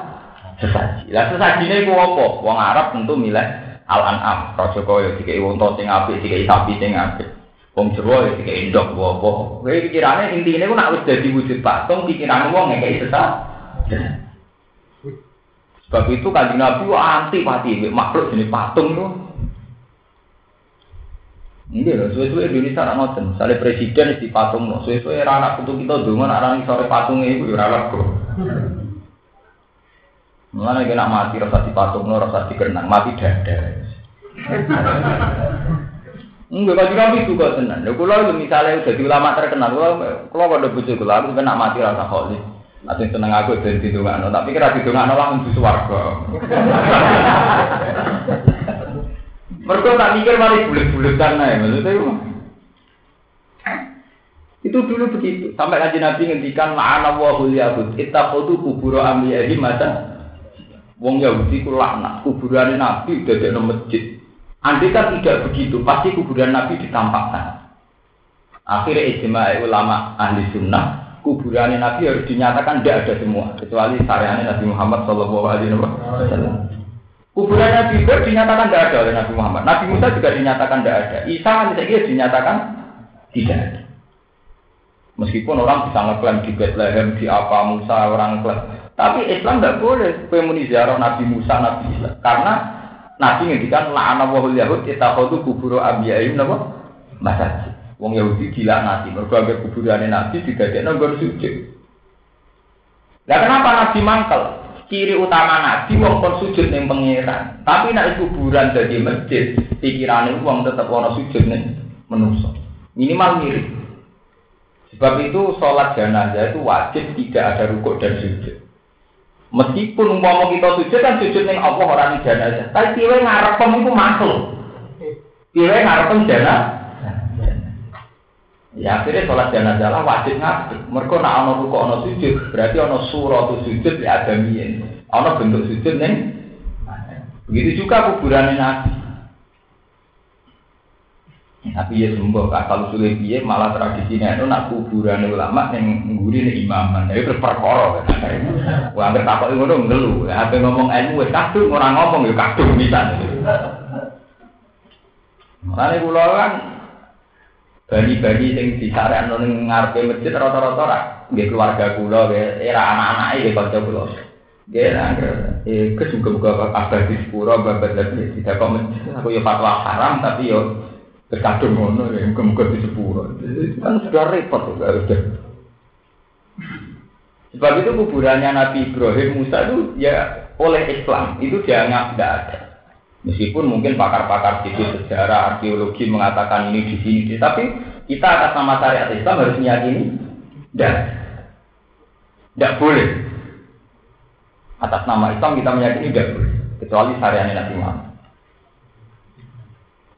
sesaji. Lah sesajinya itu apa? Wong Arab tentu milih Al-An'am, Raja Kaya dikei wonto sing apik, dikei sapi sing apik. Wong Jawa ya dikei ndok apa. Kowe pikirane intine ku nak wis dadi wujud patung, pikirane wong ngekeki sesat. Sebab itu kanjeng Nabi anti pati makhluk jenis patung itu. Ini loh, suwe-suwe Indonesia nak ngoten. Misalnya presiden di patung, suwe-suwe anak putu kita dulu, anak sore patungnya itu ya bro. Mulane kena mati rasa dipatung, rasa dikenang, mati dada. Enggak kaji kami juga. Ya kalau misalnya udah ulama terkenal, kalau kalau pada bujuk kalau aku kena mati rasa holy. Nanti seneng aku dan di dongano, tapi kira di dongano langsung di suarga. Mereka tak mikir mari bulat-bulat karena ya maksudnya itu dulu begitu sampai kaji nabi ngendikan la'ana wahul yahud ittakhudhu kubur amliyahi mata wong Yahudi ku laknat kuburan nabi di masjid Andai kan tidak begitu, pasti kuburan Nabi ditampakkan. Akhirnya ijma ulama ahli sunnah, kuburan Nabi harus dinyatakan tidak ada semua, kecuali syariahnya Nabi Muhammad Shallallahu Alaihi Wasallam. Kuburan Nabi Ibrahim dinyatakan tidak ada oleh Nabi Muhammad. Nabi Musa juga dinyatakan tidak ada. Isa kan saya dinyatakan tidak ada. Meskipun orang bisa ngeklaim di Bethlehem, di apa Musa orang klaim. Tapi Islam tidak boleh pemuni Nabi Musa, Nabi Isa. Karena Nabi ngendikan la'ana wa yahud ittakhadhu kubur anbiya'ihim napa? Masjid. Wong Yahudi gila nabi, mergo ambek kuburane nabi didadekno nggon sujud. Lah kenapa nabi mangkel? ciri utama nabi wong kon sujud ning pangeran. Tapi nek kuburan jadi masjid, pikirane wong tetep ana sujud ning manusa. Minimal mirip. Sebab itu sholat jenazah itu wajib tidak ada rukuk dan sujud. Meskipun umpama kita sujud kan sujud ning Allah ora ning jenazah. Tapi piye ngarepem iku makhluk. Piye ngarepem jenazah Ya akhirnya sholat jenazah lah wajib ngadeg. Mereka nak ono ruko ono sujud, berarti ono surah sujud ya ada mien. Ono bentuk sujud neng. Begitu juga kuburan nabi. Tapi ya sembuh, kalau sudah dia malah tradisinya itu nak kuburan ulama yang nguri nih imaman, jadi berperkara. Wah, nggak takut itu dong ngelu. Apa ngomong ilmu, kadung orang ngomong ya kadung bisa. Makanya pulau kan bani-bani sing disarekno ning ngarepe masjid rata-rata ra nggih keluarga kula nggih era anak-anake nggih kanca kula. Nggih eh kesuka-suka abadi sepuro babat lagi tidak masjid aku ya fatwa haram tapi yo terkadung ngono ya muga-muga di sepuro. Kan sudah repot ya udah. Sebab itu kuburannya Nabi Ibrahim Musa itu ya oleh Islam itu dianggap tidak ada. Meskipun mungkin pakar-pakar situ sejarah, arkeologi mengatakan ini di sini, tapi kita atas nama syariat Islam harus meyakini dan tidak boleh. Atas nama Islam kita meyakini tidak boleh, kecuali syariat Nabi Muhammad.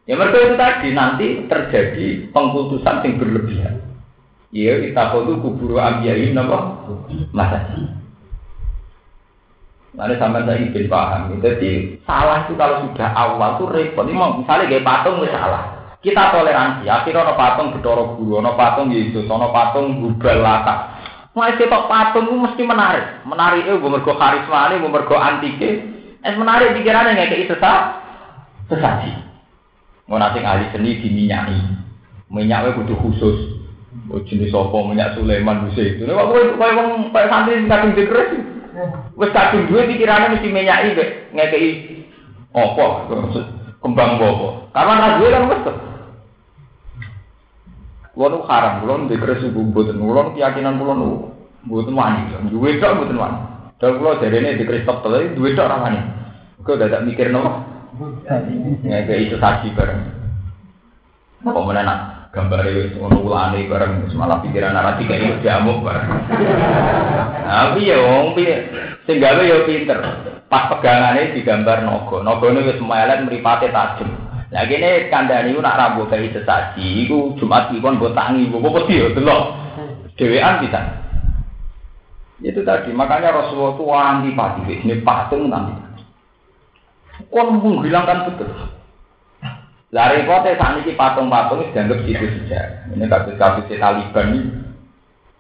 Ya mereka itu tadi nanti terjadi pengkultusan yang berlebihan. Ya kita itu kubur ambiyain apa? Masa Nanti sampai saya ingin paham. Jadi salah itu kalau sudah awal itu repot. Ini mau misalnya kayak patung itu salah. Kita toleransi. Akhirnya ono patung bedoro guru, ono patung Yesus, ono patung Google lata. Mulai ketok patung itu mesti menarik. Menarik itu mergo karisma ini, mergo antike. Es menarik pikirannya nggak kayak sesat, sesaji. Mau nanti ahli seni diminyaki. Minyaknya butuh khusus. Oh, jenis apa minyak Sulaiman bisa itu. Nih, kok kayak wong kayak santri kadung dikeres. Wes kadung duwe pikirane mesti menyaki mek ngekeki apa kembang apa. Karena ra duwe kan wes. Kulo nu haram, kulo nu dikres ibu mboten, kulo keyakinan kulo nu mboten wani, duwe tok mboten wani. Dal kulo jarene dikres tok tapi duwe tok ra wani. Kok dadak mikir nopo? Ngekeki itu saksi bareng. Apa menenak? gambar itu ono ulane bareng malah pikiran arah tiga itu diamuk bareng. Tapi ya wong piye sing gawe ya pinter. Pas pegangane digambar naga. Nagane wis melet mripate tajem. Lah kene kandhane iku nak rambut kayak sesaji iku Jumat iki kon mbok tangi mbok wedi ya delok. Dewean bisa. Itu tadi makanya Rasulullah itu antipati ini patung nanti. Kon menghilangkan betul. Lari kote saat ini patung-patung dianggap itu saja. Ini kasus-kasus Taliban ini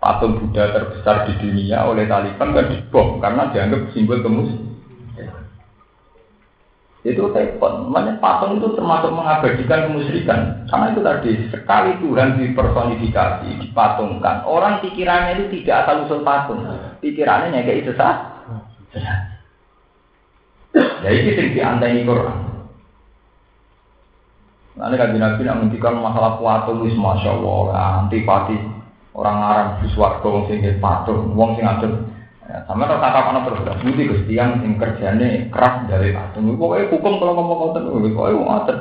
patung Buddha terbesar di dunia oleh Taliban kan dibom karena dianggap simbol kemus. Itu telepon. Makanya patung itu termasuk mengabadikan kemusyrikan. Karena itu tadi sekali Tuhan dipersonifikasi, dipatungkan. Orang pikirannya itu tidak asal usul patung. Pikirannya kayak sah. Ya ini sing dianteni Quran. Nanti kan Nabi nak menghentikan masalah patung wis masya Allah antipati orang Arab di suarga wong sing patung wong sing ngatur ya, sama tak kata apa terus budi gusti yang kerjane keras dari patung. Pokoknya hukum kalau ngomong ngoten pokoknya wong ngatur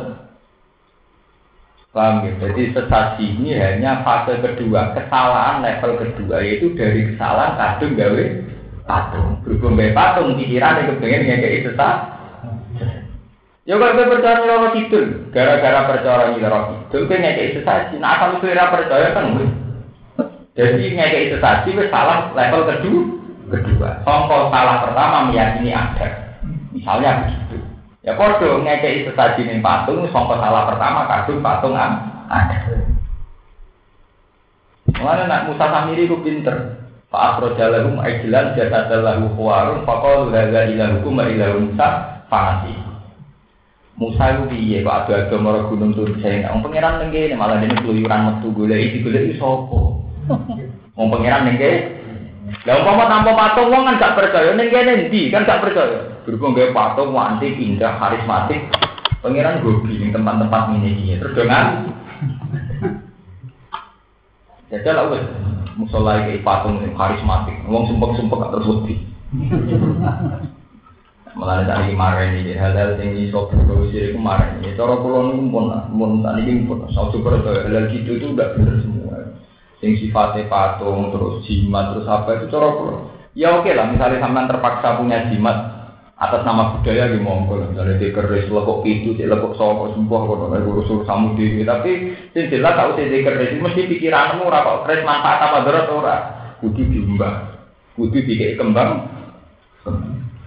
Paham ya? Jadi sesasi ini hanya fase kedua, kesalahan level kedua yaitu dari kesalahan kadung gawe patung. Berhubung gawe patung, pikiran yang kepengen ngekei sesat, Ya kalau kowe percaya nyoro kidul, gara-gara percaya nyoro kidul kowe ngekeki sesaji. Nah kalau ora percaya kan wis. Jadi ngekeki sesaji wis salah level kedua. Kedua, songkol salah pertama meyakini ada. Misalnya begitu. Ya podo ngekeki sesaji ning patung songkol salah pertama kadung patung ada. Mana nak Musa Samiri ku pinter. Pak Afrojalahum Aijilan Jatadalahu Kuwarun Fakol Laga Ilahukum Ilahu Musa Fanasi Musa itu piye kok ada agama ora gunung turun saya Wong pangeran ning kene malah dene keluyuran metu goleki digoleki sapa? Wong pangeran ning kene. Lah umpama tanpa patung wong kan gak percaya ning kene kan gak percaya. Berhubung gawe patung wanti indah karismatik. Pangeran gobi ning tempat-tempat ini iki terus dengan Jajal lah wes musola iki patung karismatik. Wong sumpek-sumpek terus wedi. Malah tadi kemarin ini hal-hal yang iso berdosa kemarin ini. Cara pulau ini pun, pun tadi ini pun. Saya coba hal gitu itu udah benar semua. Yang sifatnya patung, terus jimat, terus apa itu cara pulau. Ya oke lah, misalnya sampean terpaksa punya jimat atas nama budaya di monggo. Misalnya di keris lekuk itu di lekuk soko sembuh kalau nggak urus urus kamu di tapi sing jelas tahu di keris mesti pikiranmu ora keris manfaat apa berat ora. Kudu diumbah kudu dikei kembang.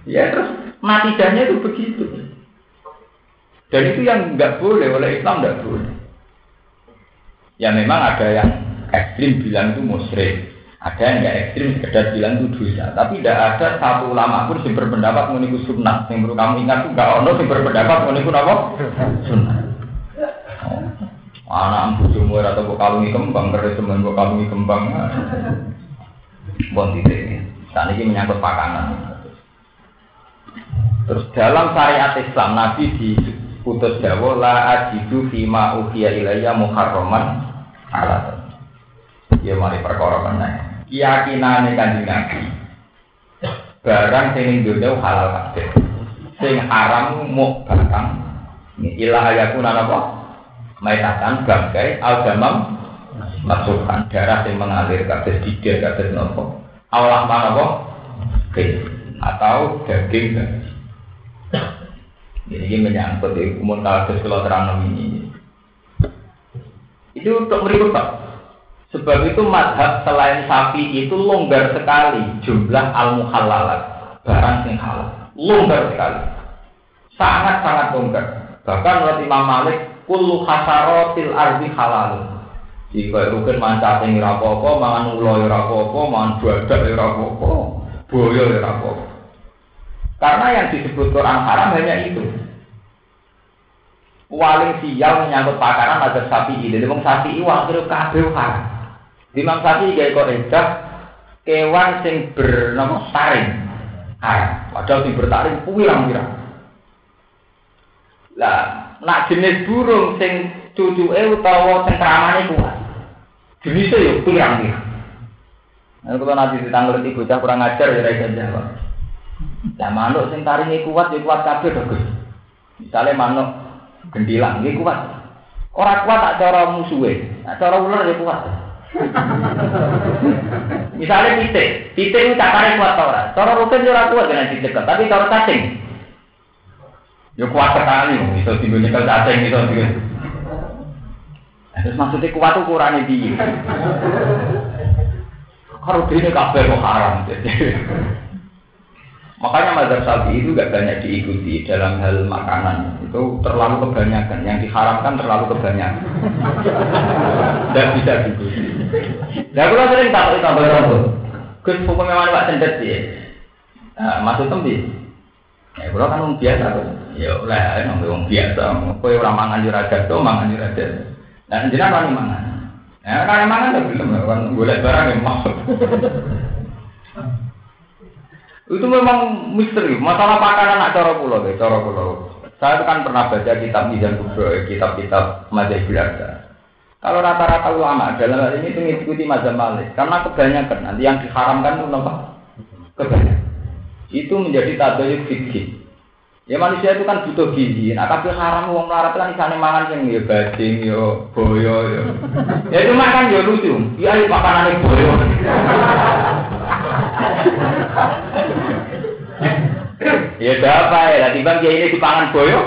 Ya terus natijahnya itu begitu. Dan itu yang nggak boleh oleh Islam nggak boleh. Ya memang ada yang ekstrim bilang itu musyrik ada yang nggak ekstrim sekedar bilang itu dosa, tapi tidak ada satu ulama pun yang berpendapat meniku sunnah. Yang perlu kamu ingat tuh nggak ono yang berpendapat meniku apa? Sunnah. Oh. Anak bojomu atau kok kalungi kembang, teman kok kalungi kembang. Bon titik. Saat ini menyangkut pakanan. Terus dalam syariat Islam Nabi diputus Jawa la ajidu fima uhiya ilayya muharraman ala Ya mari perkara keyakinane kanjeng Nabi. Barang sing dunya halal kabeh. Sing haram mu batang. Ilah ayaku apa? Maitatan bangkai al-damam masukkan darah yang mengalir kabeh dida kabeh nopo Allah mana apa? Atau daging ini menyangkut di umum kalau terang ini. Itu untuk meribut Sebab itu madhab selain sapi itu longgar sekali jumlah al muhalalat barang yang halal. Longgar sekali. Sangat-sangat longgar. Bahkan menurut Imam Malik, kullu hasarotil ardi halal. Jika rukun mancat yang rapopo, mangan ulo yang rapopo, mangan badak yang rapopo, boyo rapopo. Karena yang disebut Quran haram hanya itu. Waling sial menyangkut pakaran ada sapi ini. Jadi sapi itu akhirnya kabel haram. Imam Syafi'i gawe edah kewan sing bernama saring. Ah, padahal sing bertaring pirang-pirang. Lah, nak jenis burung sing cucuke utawa cengkramane kuat. Jenisnya ya pirang-pirang. Nah, kalau nanti ditanggung di bocah kurang ajar ya rakyat jawab. Lah manuk sing taringe kuat ya kuat kabeh to, Gus. Misale manuk gendilang nggih kuat. Ora kuat tak cara musuhe, tak cara ular ya kuat. Misalnya titik, titik itu cakare kuat tau ora? Cara rutin ora kuat dengan titik, tapi cara cacing. Ya kuat sekali, bisa tinggal nyekel cacing, bisa tinggal. Terus maksudnya kuat itu ukurannya piye? Kalau ini kabel kok haram. Makanya mazhab sapi itu gak banyak diikuti dalam hal makanan. Itu terlalu kebanyakan. Yang diharamkan terlalu kebanyakan. Dan bisa diikuti. Nah, kalau sering takut tambah rambut. Gus hukum memang pak cendet sih. Nah, maksud tembi. Ya, kalau kan biasa tuh. Ya, lah, emang biasa. Kau orang mangan juragan tuh, mangan juragan. Nah, jenah kan mangan. Ya, kan mangan tuh belum. Kan boleh barang yang mau. Itu memang misteri. Masalah pakanan anak cara pulau, deh, cara pulau. Saya kan pernah baca kitab Mizan Kubro, kitab-kitab Mazhab Belanda. Kalau rata-rata ulama dalam hal ini mengikuti mazhab Malik, karena kebanyakan nanti yang diharamkan itu apa? Kebanyakan. Itu menjadi tabayuk fikih. Ya manusia itu kan butuh gizi. Nah, tapi haram uang melarat kan sana mangan yang ya bajing, ya boyo, ya. Ya itu makan ya lucu. Ya makanan boyo. ya apa ya, dia ini dipangan boyo.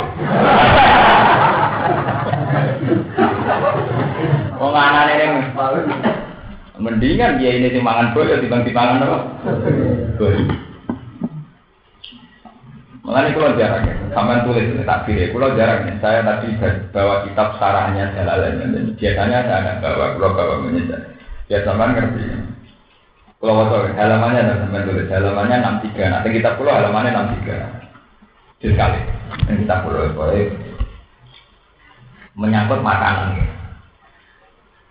Wong anane ning mendingan dia ini dimangan boyo dibanding dipangan apa? Boyo. Mengenai kalau jarang ya, sampai tulis tak pilih. Kalau jarang ya, saya tadi bawa kitab sarahnya Jalalain. Dan biasanya saya ada bawa, kalau bawa menyesal. Ya sama ngerti. Kalau waktu halamannya ada sampai tulis halamannya enam tiga. Nanti kita pulau halamannya enam tiga. Sekali. Dan kita pulau boleh menyangkut makanan.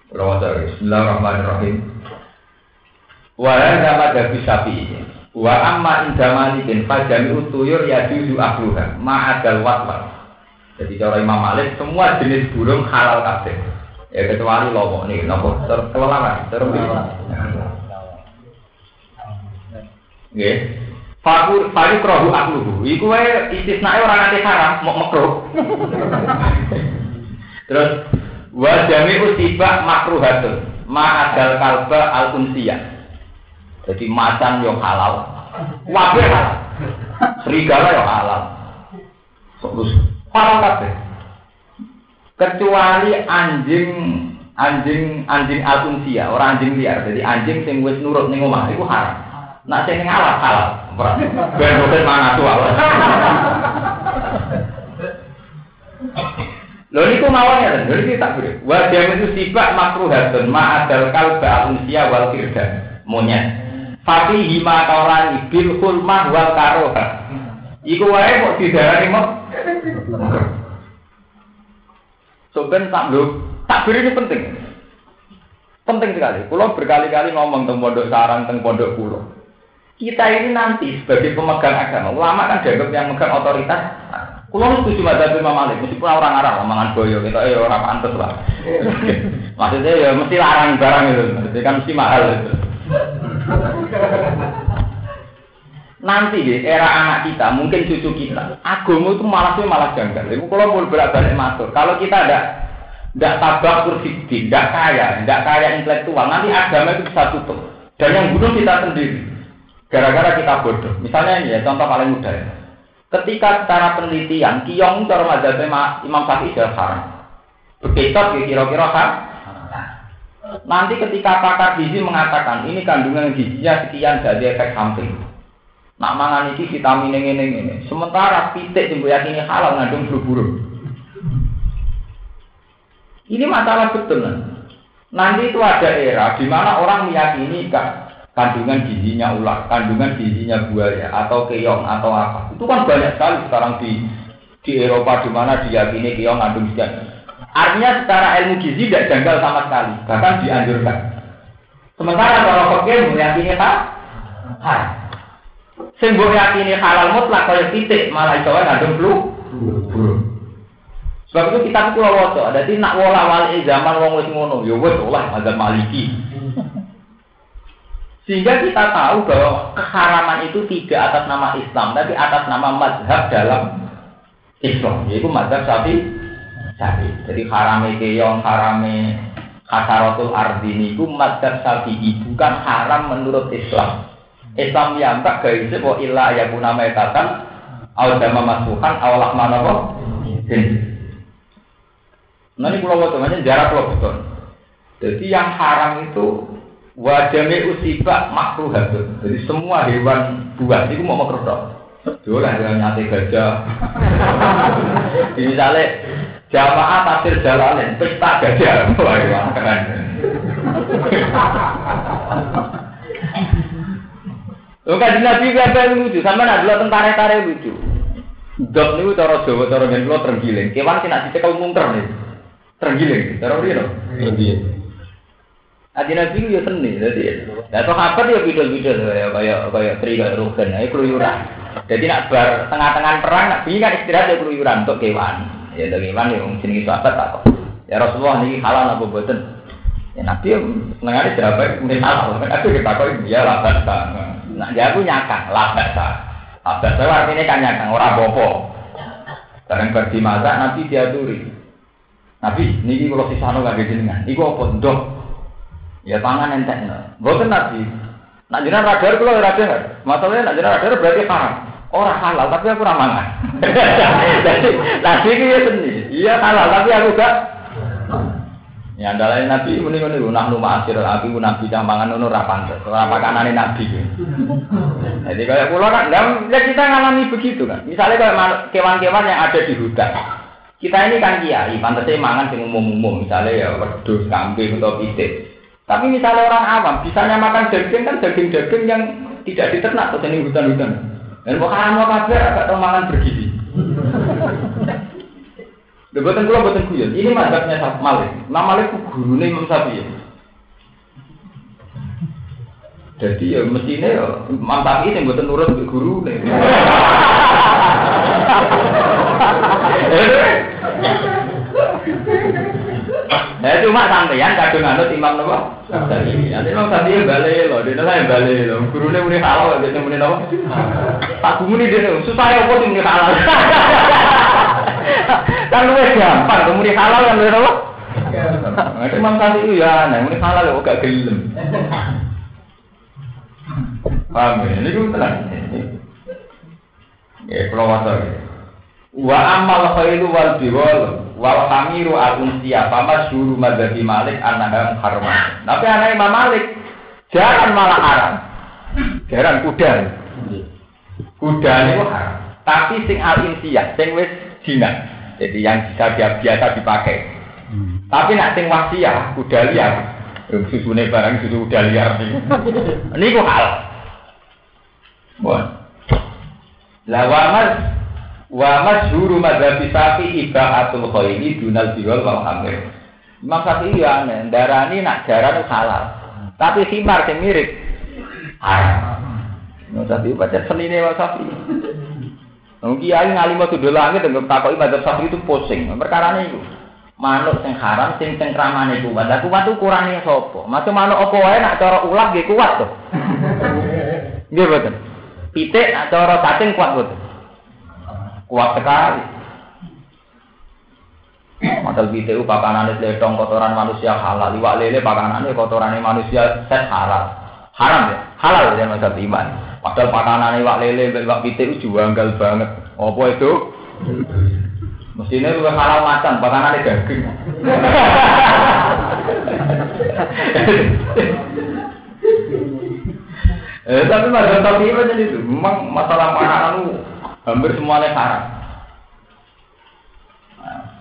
Waktu Bismillahirrahmanirrahim. Walau dapat dari sapi. Wa amma inda malikin fajami utuyur ya juzu ahluha ma'adal watwat. Jadi cara Imam Malik semua jenis burung halal kabeh. Ya kecuali lomo nih, nopo terkelelaran, terkelelaran. Nggih. Faku faku krohu akluhu. Iku wae istisnae ora nate haram, mau makruh. Terus wa jami'u tiba makruhatun. Ma adal kalba al. Jadi macan yo halal. Wabe halal. Serigala yo halal. Terus halal kabeh. Kecuali anjing anjing anjing al orang anjing liar. Jadi anjing sing wis nurut ning omah iku haram. Nak sing halal halal. Ben mungkin mana tuh Lho niku mawon ya, lho iki tak beri. Wa itu sifat makruhatun ma adal kalba usia wal firda. Monyet. Fati hima kaurani bil hulmah wal karoha. Iku wae kok didarani mok. So tak lho, tak beri ini penting. Penting sekali. Pulau berkali-kali ngomong tentang pondok sarang, tentang pondok pulau kita ini nanti sebagai pemegang agama, ulama kan dianggap yang megang otoritas. Kulo setuju madzhab Imam Malik, meskipun orang Arab mangan boyo, kita ya orang pantes lah. Maksudnya ya mesti larang barang itu, jadi kan mesti mahal itu. Nanti di era anak kita, mungkin cucu kita, agama itu malah sih malah janggal. Ibu kalau mau berat balik masuk, kalau kita ada tidak tabak kurfidin, tidak kaya, tidak kaya intelektual, nanti agama itu bisa tutup. Dan yang bunuh kita sendiri. Gara-gara kita bodoh. Misalnya ini ya, contoh paling mudah ya. Ketika secara penelitian, kiong cara mazhab Imam Syafi'i sudah haram. Bekicot ya kira-kira kan? Nanti ketika pakar gizi mengatakan ini kandungan gizinya sekian jadi efek samping. Nak mangan ini vitamin ini ini ini. Sementara pitik yang yakini halal ngandung flu Ini masalah betul. Nanti itu ada era di mana orang meyakini kan kandungan gizinya ular, kandungan gizinya buaya atau keong atau apa. Itu kan banyak sekali sekarang di di Eropa di mana diyakini keong ngandung sekian. Artinya secara ilmu gizi tidak janggal sama sekali, bahkan dianjurkan. Sementara kalau fakir meyakini tak hal. Sembuh yakini halal mutlak kaya titik malah itu ngandung flu. Sebab itu kita itu waca, jadi nak wala wali zaman wong wis ngono, ya wis olah mazhab Maliki. Sehingga kita tahu bahwa keharaman itu tidak atas nama Islam, tapi atas nama mazhab dalam Islam, yaitu mazhab sapi sapi. Jadi harame keong, harame kasaratul ardini itu mazhab sapi bukan haram menurut Islam. Islam yang tak gaisi bahwa ilah ya guna metatan, awal dama masukan, awal mana kok. Nah ini pulau temannya jarak pulau betul. Jadi yang haram itu Wajame usiba makruhatun. Jadi semua hewan buas itu mau makruh dong. Dolah dengan nyate gajah. Di misalnya jamaah tafsir jalanin pesta gajah. Wah, iya, keren. Lo kan nabi apa lucu, sama nak dulu tentara tentara lucu. Dok niku cara Jawa cara ngen kula terenggiling. Kewan sing nak dicekel mungker nih. Terenggiling, cara no? Terenggiling. Adi Nabi itu ya seni, jadi. Nah, sahabat ya bidol-bidol kayak kayak kayak tri kayak rugen, ayo keluyuran. Jadi nak bar tengah-tengah perang, nak bingung kan istirahat ya keluyuran untuk kewan. Ya untuk kewan ya mungkin itu sahabat tak. Ya Rasulullah ini halal apa buatan? Ya Nabi senengane siapa? Mungkin halal. Aku kita kok dia labat Nah dia aku nyakang labat sah. Labat sah artinya kan nyakang orang bopo. Pergi masak Nabi dia turi. Nabi, niki kalau sisano gak jenengan. Iku apa ndok? Ya tangan entek. Boten nabi. Nak jenengan radar kula ora. Masalahnya nak jenengan radar berarti haram. Orang halal tapi aku ramangan. Jadi nabi ini ya seni. Iya halal tapi aku gak. Ya andalane nabi muni muni nah numah asir nabi nabi dah mangan ngono ora pantes. Ora pakanane nabi. Jadi kayak kula kan ya kita ngalami begitu kan. Misalnya kayak kewan-kewan yang ada di hutan. Kita ini kan kiai, pantasnya mangan sing umum-umum, misalnya ya wedhus, kambing atau pitik. Tapi misalnya orang awam, misalnya makan daging kan daging-daging yang tidak diternak atau jenis hutan-hutan. Dan mau mau kabar agak tahu makan bergizi. Lha boten kula boten guyon. Ini mazhabnya Syafi'i Malik. Nama Malik gurune Imam Syafi'i. Jadi ya mestinya ya Imam Syafi'i sing boten nurut guru nih. Nah cuma sampeyan kadung anut Imam napa? Syafi'i. Nanti Imam Syafi'i balik lho, dene saya balik lho. Gurune muni halal, dene muni napa? Tak muni dene susah ya apa muni halal. Kan luwes gampang, muni halal kan luwes apa? Imam Syafi'i ya, nah muni halal kok gak gelem. Paham ya? Ini gue tenang. Ya, kalau Wa amal khairu wal biwal wal hamiru al unsiya fama syuru madzhabi Malik annaha muharramah. Tapi anak Imam Malik jangan malah haram. Jaran kuda. Kuda itu haram. Tapi sing al insiya, sing wis dina. Jadi yang bisa biasa dipakai. Tapi nak sing wasiah, kuda liar. Susune barang susu kuda liar Ini kok hal. Bon. Lah wamas wa masyhuru madzhab Syafi'i ibaatul khairi dunal biwal wal hamir. Imam Syafi'i ya aneh, darani nak jaran halal. Tapi khimar sing mirip haram. Imam Syafi'i baca senine Imam Syafi'i. Wong kiai ngalim tuh langit dengan takoki madzhab Syafi'i itu pusing. Perkara itu manuk sing haram sing sing kramane kuat. Lah kuat tuh kurangnya sapa? Macam manuk apa wae nak cara ulah nggih kuat to. Nggih betul. Pitik atau cara cacing kuat betul. Kuat sekali. Modal pitik pakanane letong kotoran manusia halal, iwak lele pakanane kotoran manusia set halal. Haram ya? Halal ya masa iman. Padahal pakanane iwak lele, iwak pitik itu janggal banget. Apa itu? Mestinya juga halal macan, pakanane daging. Eh, tapi mazhab tapi itu. Memang masalah makanan hampir semuanya haram.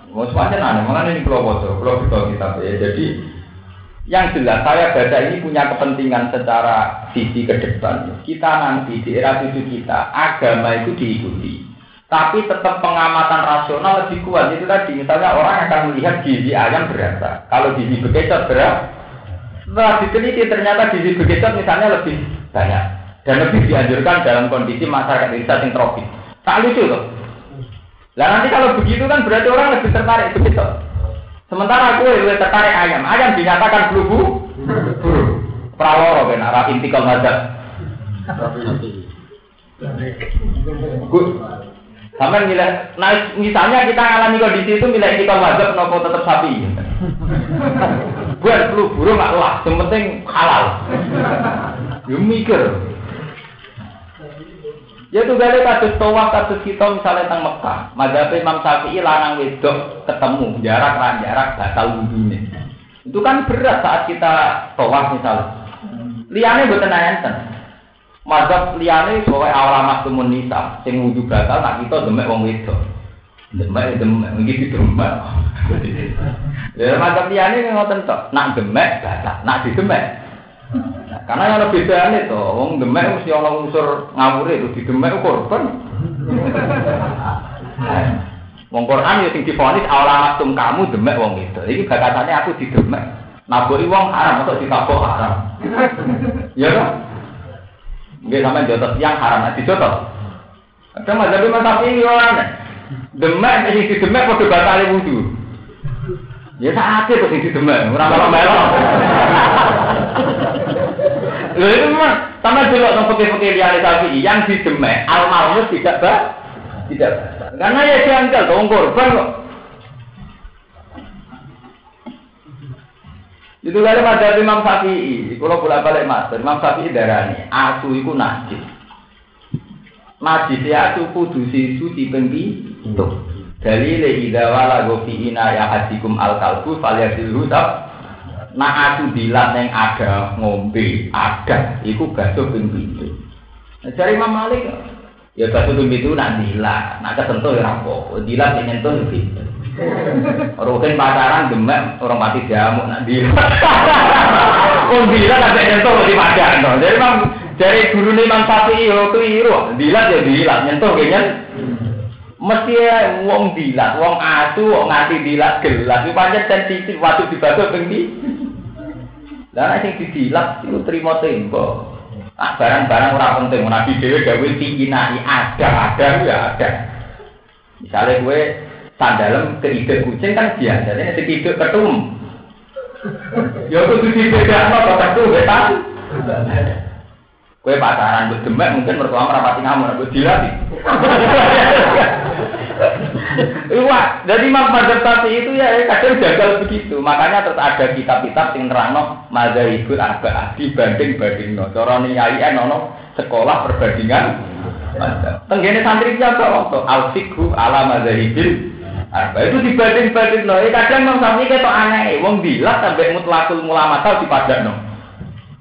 Mau semuanya aneh, makanya ini kalau bocor, kalau kita kita ya. Jadi yang jelas saya baca ini punya kepentingan secara sisi ke depan. Kita nanti di era tujuh kita agama itu diikuti. Tapi tetap pengamatan rasional lebih kuat. Itu tadi misalnya orang akan melihat gizi ayam berapa. Kalau gizi bekecot berapa. Setelah diteliti ternyata gizi bekecot misalnya lebih banyak dan lebih dianjurkan dalam kondisi masyarakat desa yang tropis. Tak lucu loh. Lah nanti kalau begitu kan berarti orang lebih tertarik begitu. Sementara aku lebih tertarik ayam. Ayam dinyatakan blubu burung. Praworo ben arah intikal mazhab. Sampai milih, nah misalnya kita alami kondisi itu milih intikal mazhab nopo tetap sapi. Buat flu burung nggak lah, yang penting halal. Ya mikir. Ya tuh gale kados tawaf kados kita misalnya tentang Mekah, madzhab Imam Syafi'i lanang wedok ketemu jarak lan jarak batal wudune. Itu kan berat saat kita tawaf misalnya. Liane boten enten. Madzhab liane pokoke awal maktumun nisa sing wudu batal tak kita demek wong wedok. Demek demek iki demek. Ya madzhab liane ngoten tok, nak demek batal, nak didemek karena yang lebih beda itu, wong demek mesti orang unsur ngawur itu di demek korban. Wong Quran ya sing difonis awal tum kamu demek wong itu. Iki bakatannya aku di demek. Naboi wong haram atau ditabok haram. Ya kan? Nggih sampean jotos yang haram nanti jotos. Ada mazhab mazhab ini orang demek sing di demek padha batale wudu. Ya itu sing di demek, ora melo-melo. Lho itu memang sama dulu nang putih-putih liane sapi yang di demek almarhum tidak bah tidak karena ya janggal dong korban kok. Itu kali pada Imam Syafi'i, kalau bolak balik mas, Imam Syafi'i darahnya, asu itu najis. Najis ya asu kudu sisu di pengki itu. Dalile idza wala gofi ina ya hadikum al kalbu falyasil husab Nah aku bilang yang ada ngombe, ada, itu basuh ping pintu. Nah, cari Imam Malik, ya basuh ping pintu nak dilat, nak kesentuh ya rapo, dilat yang nyentuh ya pintu. Rukin pacaran demek orang mati jamu nak dilat. Oh dilat ada nyentuh di pacaran. Jadi Imam dari guru Imam Syafi'i yo keliru, dilat ya dilat, nyentuh kayaknya mesti ya wong dilat, wong asu, wong ngati dilat gelas, itu pancen sensitif waktu dibasuh ping lah sing didilat itu terima tempo. Ah barang-barang ora penting nabi dhewe gawe tingginai ada ada ya ada. Misalnya gue sandalem ke ide kucing kan biasa, ini si ide ketum. Ya kudu dibedakno kok tuh betan. Kue pacaran buat demek mungkin mertua merapati kamu, buat dilatih. Wah, jadi Imam Mazhab Syafi'i itu ya kadang gagal begitu. Makanya terus ada kitab-kitab yang nerangno mazhabul arba'ah dibanding banding no. Cara niyai nono sekolah perbandingan. Tenggene santri siapa waktu al fikhu ala mazhabil arba'ah itu dibanding banding no. Eh, kadang Imam Syafi'i ketok aneh, wong bilang sampai mutlakul mulamatal no.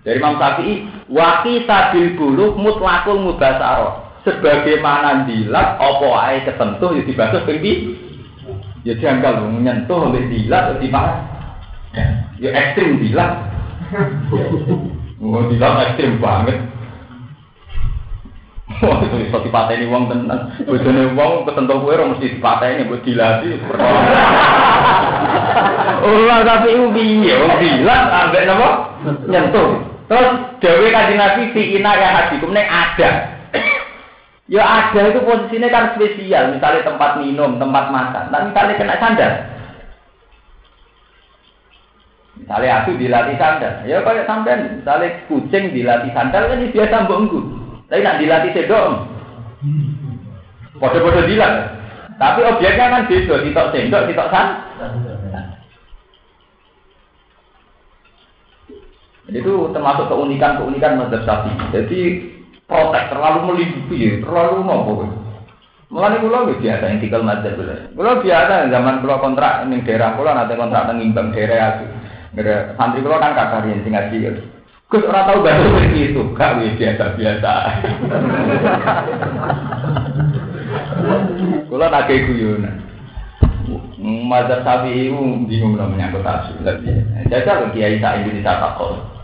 Dari Imam Syafi'i Wakita bil bulu mutlakul mubasaro. Sebagaimana dilat opo ae ketentuh ya dibasuh ping Ya janggal menyentuh oleh dilat di mana? Ya ekstrim dilat. Oh dilat ekstrim banget. Wah, itu bisa dipateni wong tenan. Bojone wong ketentu kowe ora mesti dipateni mbok dilati. Oh, tapi ubi, ubi lah ambek napa? Nyentuh. Terus Dewi kaji Nabi si ina ya hadikum ini ada. Ya ada itu posisinya kan spesial, misalnya tempat minum, tempat makan. Nah misalnya kena sandal. Misalnya aku dilatih sandal, ya kayak sampean, misalnya kucing dilatih sandal kan biasa bongku. Tapi nak dilatih sedok, Bodoh-bodoh dilat. Tapi objeknya kan beda, sitok sendok, sitok sandal. Itu termasuk keunikan-keunikan mazhab Syafi'i. Jadi protek terlalu melindungi, terlalu nopo. Mulane kula wis biasa yang tinggal mazhab kula. Kula biasa zaman kula kontrak ning daerah kula nanti kontrak ning Imbang daerah aku. Santri kula kan kakak yang sing ngaji. Gus ora tau bahasa seperti itu, gak wis biasa-biasa. Kula tak kayak guyonan. Mazhab Syafi'i bingung namanya menyangkut asu. Jajal Kiai Sa'id bin Sa'id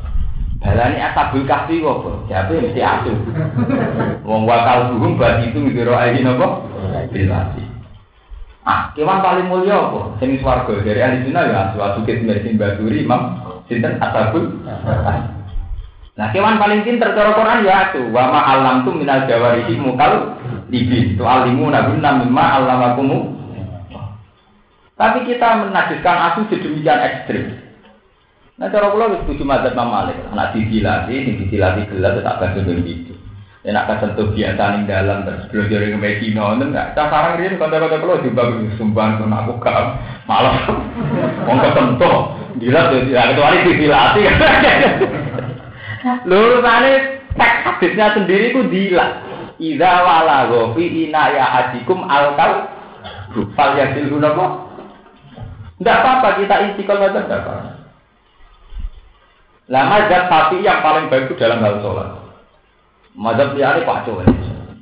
Balani asabul kahfi apa? Siapa mesti asu? Wong wakal burung bagi itu mikir ayi nopo? Bilasi. Ah, kewan paling mulia apa? Sing swarga dari ahli sunnah ya asu asu kit mesin baturi imam sinten asabul. Nah, kewan paling pinter cara Quran ya asu. Wa ma alam tu minal jawarihi mukal libi. Tu alimu nabunna mimma alamakumu. Tapi kita menajiskan asu sedemikian ekstrim. Nah cara kula wis setuju mazhab Imam Malik. Nak disilati, sing disilati gelas tak bakal ben gitu. Ya nak kesentuh biasa ning dalam terus belajar ing Medina ngoten enggak. Cah sarang riyen kanca-kanca kula juga sumbang pun aku gak malah wong kesentuh. Gila tuh, ya kecuali disilati. Lho tane teks hadisnya sendiri ku dila. Iza wala gofi ina ya hadikum al kal fal yasil. Tidak apa-apa kita istiqomah saja, tidak apa-apa. Lah mazhab tapi yang paling baik itu dalam hal sholat. Mazhab liane kacau ya.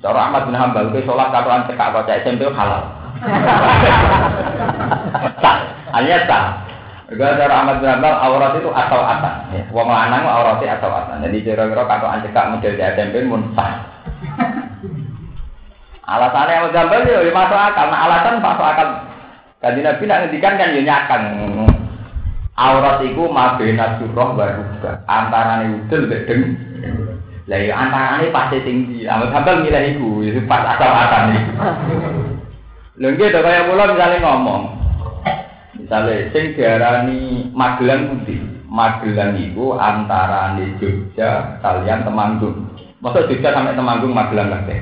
Cara Ahmad bin Hambal ke sholat katoan cekak kocak SMP halal. sah, hanya sah. Juga cara Ahmad bin Hambal aurat itu asal atas. Ya. Wong lanang auratnya asal atas. Jadi kira-kira katoan cekak model di SMP pun sah. Alasannya bin Hambal ya masuk akal. Nah alasan masuk akal. Kaji Nabi nak ngendikan kan ya nyakang. Aurat iku mabena surah wa rubah. Antarane udel mek deng. Lah ya antarane pasti tinggi. Amal sambal milih iku, pas asal-asal iki. Lho nggih to kaya ngomong. Misale sing diarani Magelang putih. Magelang iku antarane Jogja kalian Temanggung. Masa Jogja sampai Temanggung Magelang kabeh.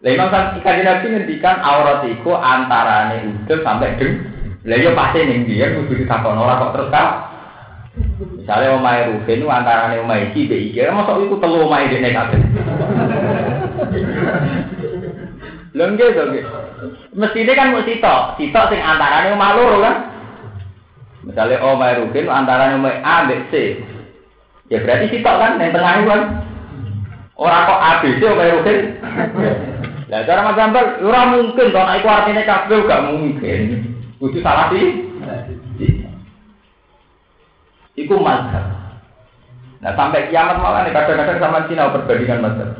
Lah Imam Syafi'i Nabi ngendikan aurat iku antarane udel sampai deng. Lah iya pasti ning dia kudu ditakon ora kok terus kan. Misalnya omahe Ruben antarane omahe iki be iki, mosok iku telu omahe dene kabeh. Lha nggih to nggih. Mestine kan mesti sitok, sitok sing antarane omah loro kan. Misalnya omahe Ruben antarane omahe A mbek C. Ya berarti sitok kan yang tengah kan. Ora kok A B C omahe Ruben. Lah cara Mas Gambal ora mungkin to nek iku artine kabeh gak mungkin. Kudu salah sih. Iku mazhab. Nah sampai kiamat malah nih kadang-kadang sama Cina perbandingan mazhab.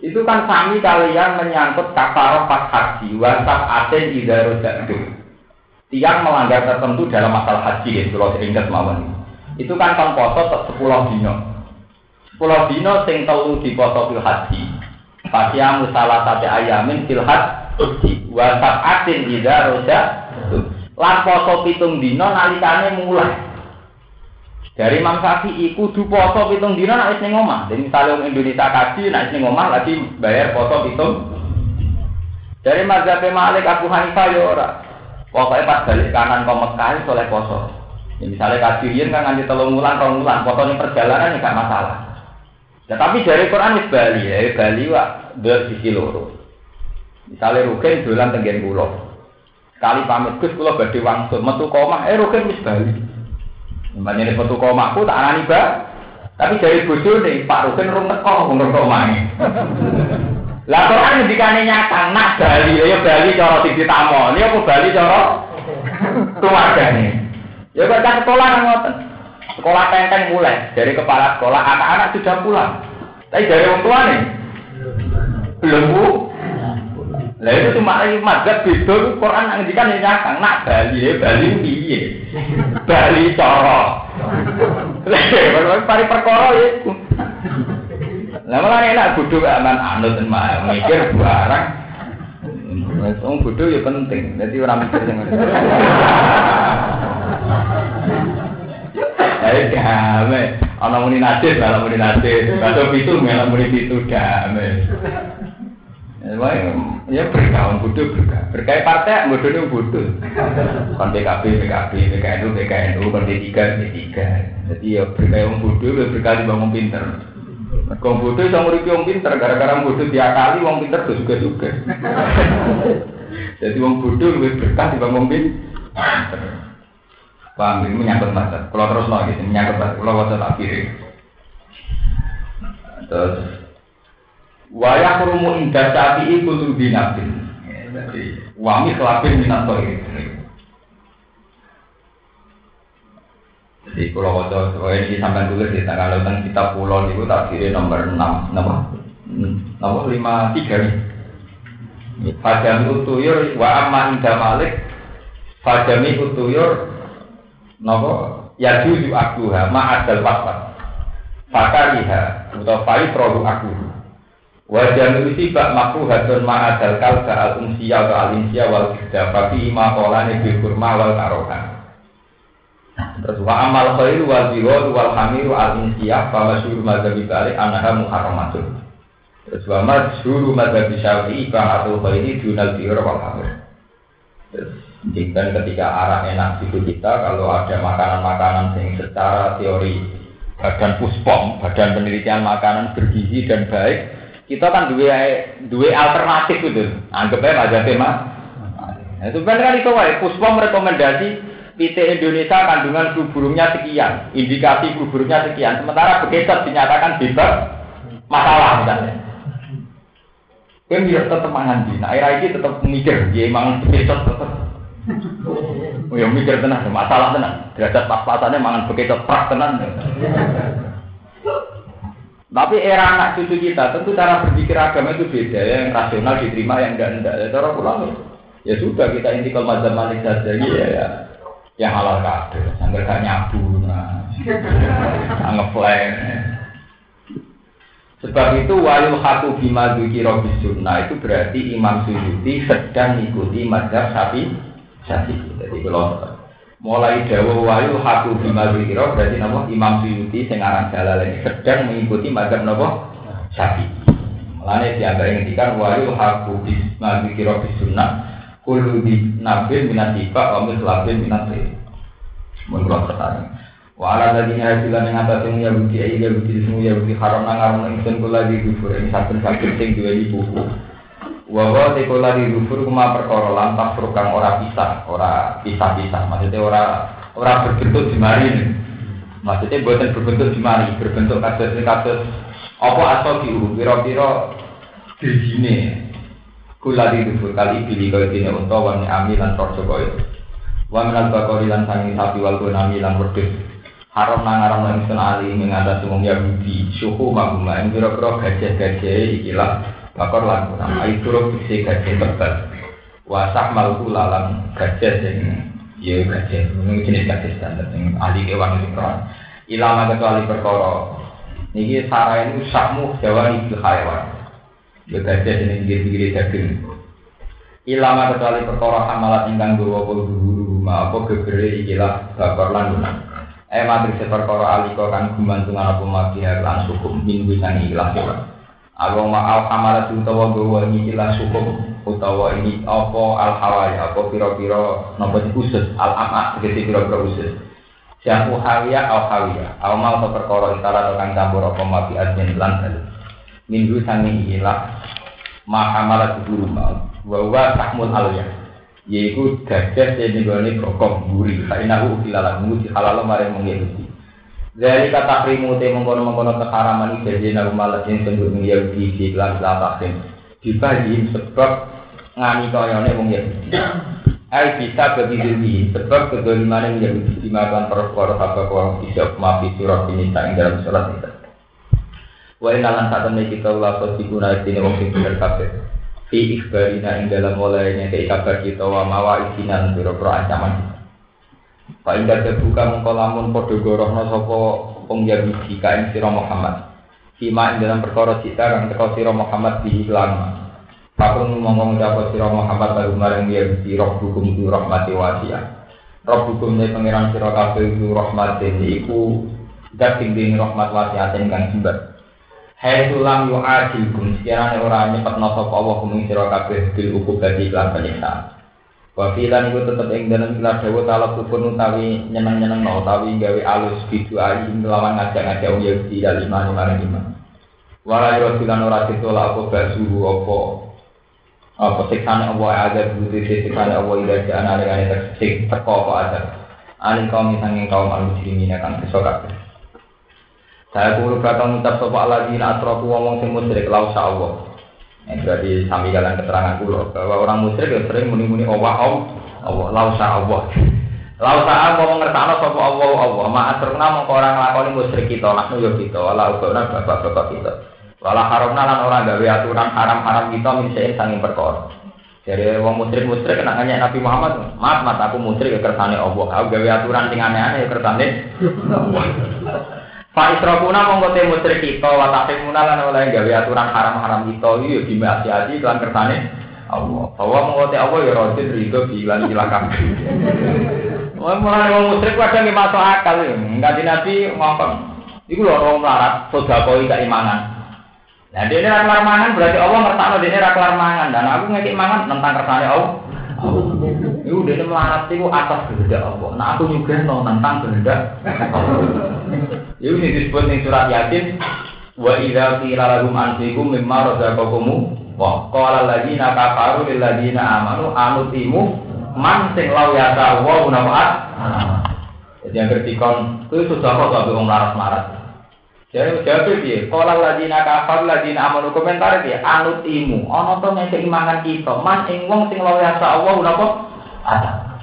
Itu kan kami kalian menyangkut kafaroh pas haji, wasaf aten idarudakdu. Tiang melanggar tertentu dalam masalah haji, ya, kalau seingat mawon. Itu kan kan poso sepuluh dino. Sepuluh dino sing telu di poso fil haji. Pasyamu salah satu ayamin fil haji. Wasaf aten idarudakdu Lan poso pitung dino nalikane mulai. Dari Imam Syafi'i kudu poso pitung dino nek ning omah. Jadi misalnya orang Indonesia kaji nek ning omah lagi bayar poso pitung. Dari mazhab Malik Abu Hanifah ya ora. Pokoknya pas balik kanan kau Mekah soleh poso. Ya, misalnya kajian kan nganti telung bulan, rong bulan, foto ini perjalanan ya gak masalah. Ya, tapi dari Quran wis Bali ya, Bali wak dua sisi loro. Misalnya Rukin dolan tenggen pulau. Sekali pamit Gus kula badhe wangsul metu koma, eh Rukin wis Bali. Ini metu tak anani ba. Tapi dari bojo nih Pak Rukin rung teko ngomong koma ini. Lah Quran ngendikane nyata nak Bali ya Bali cara sing ditamoni apa Bali cara keluargane. Ya baca sekolah nang ngoten. Sekolah tenteng mulai dari kepala sekolah anak-anak sudah pulang. Tapi dari orang tua nih belum bu. Lah itu cuma lagi mazhab beda Quran nang ngendikan ya nyata nak Bali ya Bali piye? Bali cara. Lah pari perkara ya. Lah malah enak bodoh aman anut mikir barang. Wong bodoh ya penting. Jadi orang mikir yang Ayo damai. Ana muni nasib, ana muni nasib. Batu pitu, ana muni pitu damai. Ya berkah, bodoh berkah. Berkah partai, bodohnya bodoh. Kon PKB, PKB, PKNU, PKNU, kon D3, D3. Jadi ya berkah yang bodoh, ya berkah di bangun pinter. Kau bodoh sama nguripi wong pinter, gara-gara bodoh diakali wong pinter tuh juga juga. Jadi wong bodoh lebih berkah di bangun pinter. Paham ini menyangkut masa. Kalau terus lagi menyangkut masa. Kalau waktu tak. Terus wayah kerumu indah sapi itu tuh binabin. Jadi wami kelapin minat ini. Jadi kalau waktu ini sampai tulis di tanggal tentang kitab pulau itu tak kiri nomor enam, nomor nomor lima tiga nih. Fajami utuyur wa amma indah malik Fajami utuyur Nopo ya juju aku ha ma adal wasfat. Fakariha atau fai produk aku. Wajah nusi bak maku hadun ma adal kal ka al unsiya wa al insiya wal kida fafi ma kolane bil kurma wal karohan. Terus wa amal khairu wal biwal wal hamiru al insiya fa masyhur madzhab balik anaha muharramatun. Terus wa masyhur madzhab syafi'i fa atul khairi dunal biwal wal hamir. Terus dan ketika arah enak itu kita, kalau ada makanan-makanan yang secara teori badan puspom, badan penelitian makanan bergizi dan baik, kita kan dua dua alternatif itu. Anggapnya aja tema. Nah, itu kan itu wae puspom rekomendasi PT Indonesia kandungan flu sekian, indikasi flu sekian. Sementara begitu dinyatakan bebas masalah misalnya. Kan dia tetap mangan nah air ini tetap mikir, dia emang begitu tetap Oh ya mikir tenang, masalah tenang. Derajat pas-pasannya mangan begitu prak tenang. Tapi era anak cucu kita tentu cara berpikir agama itu beda ya, yang rasional diterima yang enggak enggak. Ya, cara pulang. Ya sudah kita intikal mazhab malik saja ya, ya. Yang halal kabeh, sambil gak nyabu, nah, ngeflame. Sebab itu walil hatu bima dzikira sunnah itu berarti Imam Suyuti sedang mengikuti mazhab Syafi'i. Jadi, jadi kalau mulai dawuh wayu haku bima zikira berarti nama Imam Suyuti sing aran ini sedang mengikuti mazhab napa Syafi'i. Mulane dianggap ngendikan wayu haku bima zikira bis sunnah kullu di nabil minat tiba wa mislabin minat sih. Mun kula pertanyaan. Wa ala ladina hasilan yang atas yang Yahudi ya Yahudi semua Yahudi haram nang aram ingsun kula di kufur ing saben-saben sing duweni buku. Wawa tekola di rufur kuma perkara lantas kang ora pisah, ora pisah-pisah. Maksudnya ora ora berbentuk di mari. Maksudnya buatan berbentuk di mari, berbentuk kasus ini kasus apa atau di piro-piro sini. Kula di rufur kali pilih kau ini untuk wani amilan torso kau itu. Wa minal bakori lan sangi sapi wal gunami lan wedhus. Haram nang aram lan sun ali mengatas umum Yahudi suhu maguma ing pira-pira gajah-gajah ikilah bakor lan kurang ai turut bisa gajah tebal wasah malku lalang gajah sing ya gajah ini jenis gajah standar yang ahli kewan itu kan. Ilama kecuali perkara. Ini sarah ini sakmu jawa ibu hayawan. Ya gajah ini pinggir-pinggir daging. Ilama kecuali perkara amalat ingkang guru apa guru huma apa gegere ikilah bakor lan lunak eh matri seperkara aliko kan gumantungan apa mabiha lan sukum minggu sang ikilah Aku ma al utawa gawa ini ikilah sukum utawa ini apa al hawai apa pira-pira napa usus al amak tegese pira-pira usus Jamu hawiya au hawiya au mau perkara intara kang campur apa mabi admin lan minggu sang ikilah mahamalat guru mau bahwa tahmul aliyah yaitu gajah yang digolongi gokong guri kainahu ilalah muji halal mare mengikuti dari kata krimu te mengkono mengkono keharaman itu jadi nabi malah yang mengikuti di kelas delapan dibagi sebab ngani koyone wong Yahudi. Ai bisa bagi sebab kedoliman yang Yahudi dimakan perkara apa kau bisa maafi surat ini tak dalam surat itu. Wa inalan saat ini kita ulah sosikuna ini wong sing bener kabeh. Fi ikhbarina ing dalam mulainya ke kabar kita wa mawa isinan biro-biro ancaman kita Pak Indah terbuka mengkolamun podo gorohno sopo pengjabiji kain siro Muhammad. Sima ing dalam perkara cita kang teko siro Muhammad di iklan Pakun ngomong dapat siro Muhammad baru marang dia di roh hukum itu rahmati wasia Roh hukumnya pengiran siro kabel itu rahmati iku Dat tinggi rahmat wasiatin kang jembat Hai tulang yu ajilkum sekiranya orang nyepet nasab Allah kuming sira kabeh bil ukubati lan penyiksaan. Wa filan iku tetep ing dalem kila dawa tala kupun utawi nyeneng-nyeneng no utawi gawe alus bidu ayi nglawan ngajak-ngajak wong Yahudi dal iman marang iman. Wala yo filan ora ditolak apa basuhu apa apa siksane Allah ada budi siksane Allah ida jana dengan tersik teko apa ada. Alin kaum sanging kaum al-muslimin akan kesokat. Saya kulo bakal ngucap sapa alladzina atraku wong sing musyrik lau Allah. Ini berarti sami kalian keterangan kulo bahwa orang musyrik yang sering muni-muni Allah Allah lau Allah. Lau Allah mau ngertakno sapa Allah Allah. Ma asruna mongko orang nglakoni musyrik kita, lakno yo kita, wala ubana bapak-bapak kita. Wala haramna lan orang gawe aturan haram-haram kita min sanging perkara. Jadi wong musyrik musyrik kena nanya Nabi Muhammad, maaf mat aku musyrik ya kersane Allah. Aku gawe aturan sing aneh-aneh ya kersane. Pak Isrofuna mongko te musyrik kita wa tahrimuna lan oleh gawe aturan haram-haram kita iki ya dimaksiati lan kersane Allah. Bahwa mongko te Allah ya rajin rido bilan silakan. Wah mulai wong musyrik kadang nggih masuk akal ya. Enggak di Nabi ngomong. Iku lho orang melarat sedekah iki imanan. Nah, dia ini ra mangan berarti Allah ngertakno dia ra kelar mangan dan aku ngekik mangan tentang kersane Allah. Iku dene melarat iku atas kehendak Allah. Nah aku juga tentang kehendak Iku sing disebut ning surat Yasin wa idza qila lahum anfiqu mimma razaqakum wa qala alladziina kafaru lil ladziina amanu anutimu man sing law ya wa nafaat. Jadi yang bertikon itu sudah kok sampai orang larat-larat. Jadi jawab dia, kalau lagi nak kafir lagi nak komentar dia, anut imu, ono to ngeke imangan kita, man ing wong sing lawa Allah udah kok.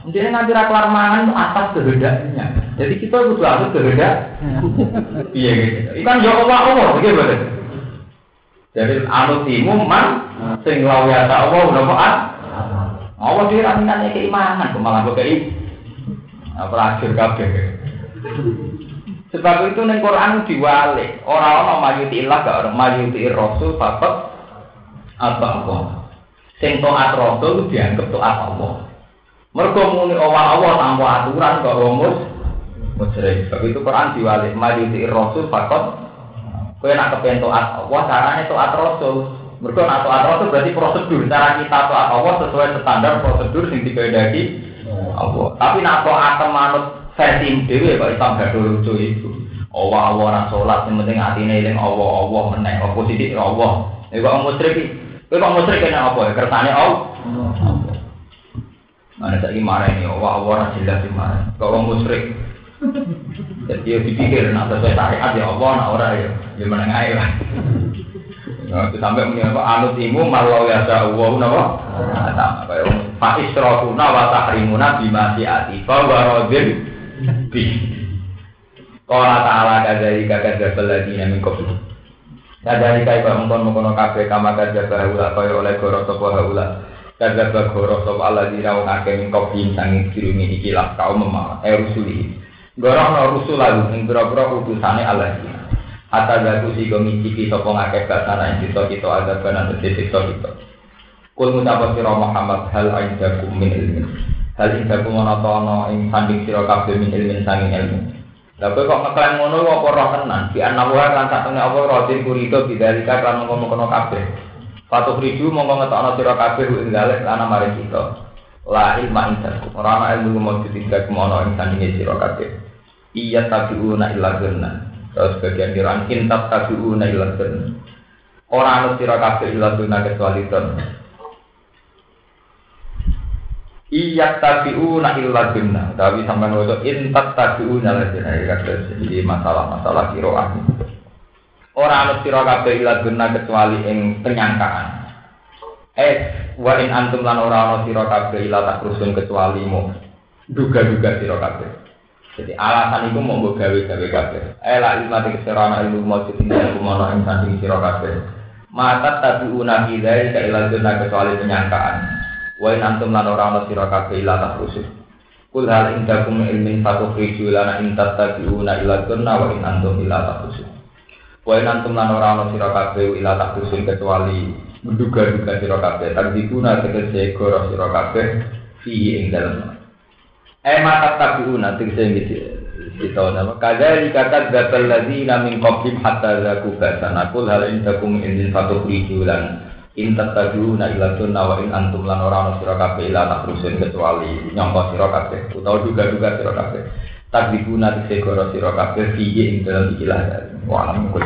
Jadi nanti raklar mangan atas kehendaknya. Jadi kita butuh atas kehendak. Iya gitu. Ikan ya Allah Allah, begitu Jadi anut imu man sing lawa Allah udah ada. Allah dia raminannya keimanan, kemalan kei. Apa akhir kabeh. Sebab itu neng Quran diwale orang-orang mayuti ilah gak orang mayuti rasul bapak apa apa. Sing taat rasul dianggap taat Allah. Mergo muni Allah Allah tanpa aturan kok rumus musyrik. Sebab itu Quran diwale mayuti rasul bapak Kowe nak kepen taat Allah caranya taat rasul. Mergo nak taat rasul berarti prosedur cara kita taat Allah sesuai standar prosedur sing dikehendaki Allah. Tapi nak taat manut versi dewe kok Islam gak lucu itu. Allah Allah ora salat sing penting atine eling Allah Allah meneh apa sithik Allah. Nek kok musyrik kowe kok musyrik kena apa? Kersane Allah. Mana saiki marah ini Allah ora jelas sing marah. Kok wong musyrik. Jadi dia dipikir nak sesuai syariat ya Allah nak ora ya ya meneng ae lah. Nah, sampai muni apa anut imu malau ya Allah napa? Sama kaya Pak Isrofuna wa tahrimuna bima siati fa wa radin bi. Qala ta'ala kadzalika kadzdzabal ladina min qablu. Kadzalika iku mongkon mongkon kabeh kama kadzdzaba haula kaya oleh goro sapa haula. Kadzdzaba goro sapa alladzina wong akeh min qablu sanging kirumi iki lah kaum memang eh rusuli. Goro ana rusul lalu ing boro-boro utusane alladzina. Hatta jatuh si gomiciki sapa ngakeh basana ing kita kita ada banan tegese kita kita. Kul mutapa sira Muhammad hal aidakum min ilmin. Hal indah kumono tono ing sanding sira kabeh min ilmin sanging ilmu. Kowe kok ngeklaim ngono apa roh tenan? Di ana wa lan satune apa roti kurito bidarika kan ngono-ngono kabeh. Patuh ridu mongko ngetokno sira kabeh ing dalek ana mari kita. La ilma indah. Ora ana ilmu mujud indah kumono ing sanding sira kabeh. Iya tabiuna illa gurna. Terus bagian kiran intab tabiuna illa gurna. Ora ana sira kabeh illa gurna kecuali ton. Iya tabiuna illa jinna. Tapi sampai waktu intat tabiuna la jinna. Jadi masalah-masalah kiroah. Orang anu sira kabeh illa jinna kecuali ing penyangkaan. Eh, wa in antum lan ora ana sira kabeh illa tak rusun kecuali mu. Duga-duga sira kabeh. Jadi alasan itu mau gue gawe-gawe kabeh. Eh la ilmu di keserana ilmu mau ing kumono ing sanding sira kabeh. Mata tabiuna ilai ka illa jinna kecuali penyangkaan. Wa in antum lan ora ana sira kabeh ila tahrusul. Kul hal indakum ilmin fatukhriju lana in tattabi'una ila kunna wa in antum ila tahrusul. Wa in antum lan ora ana sira kabeh ila tahrusul kecuali menduga-duga sira kabeh. Takdibuna tegese goro sira kabeh fihi ing dalem. Eh mata tabi'una tegese ngisi kita nama kadari kata datal ladzina min qablim hatta zaku basana. Kul hal indakum ilmin fatukhriju lana in tattabi'una ila sunna wa in antum lan ora ana sira kabeh ila takrusun kecuali nyangka sira kabeh utawa duga-duga sira takdibuna tegese goro sira kabeh fiye ing dalam ikilah. Wa alam kul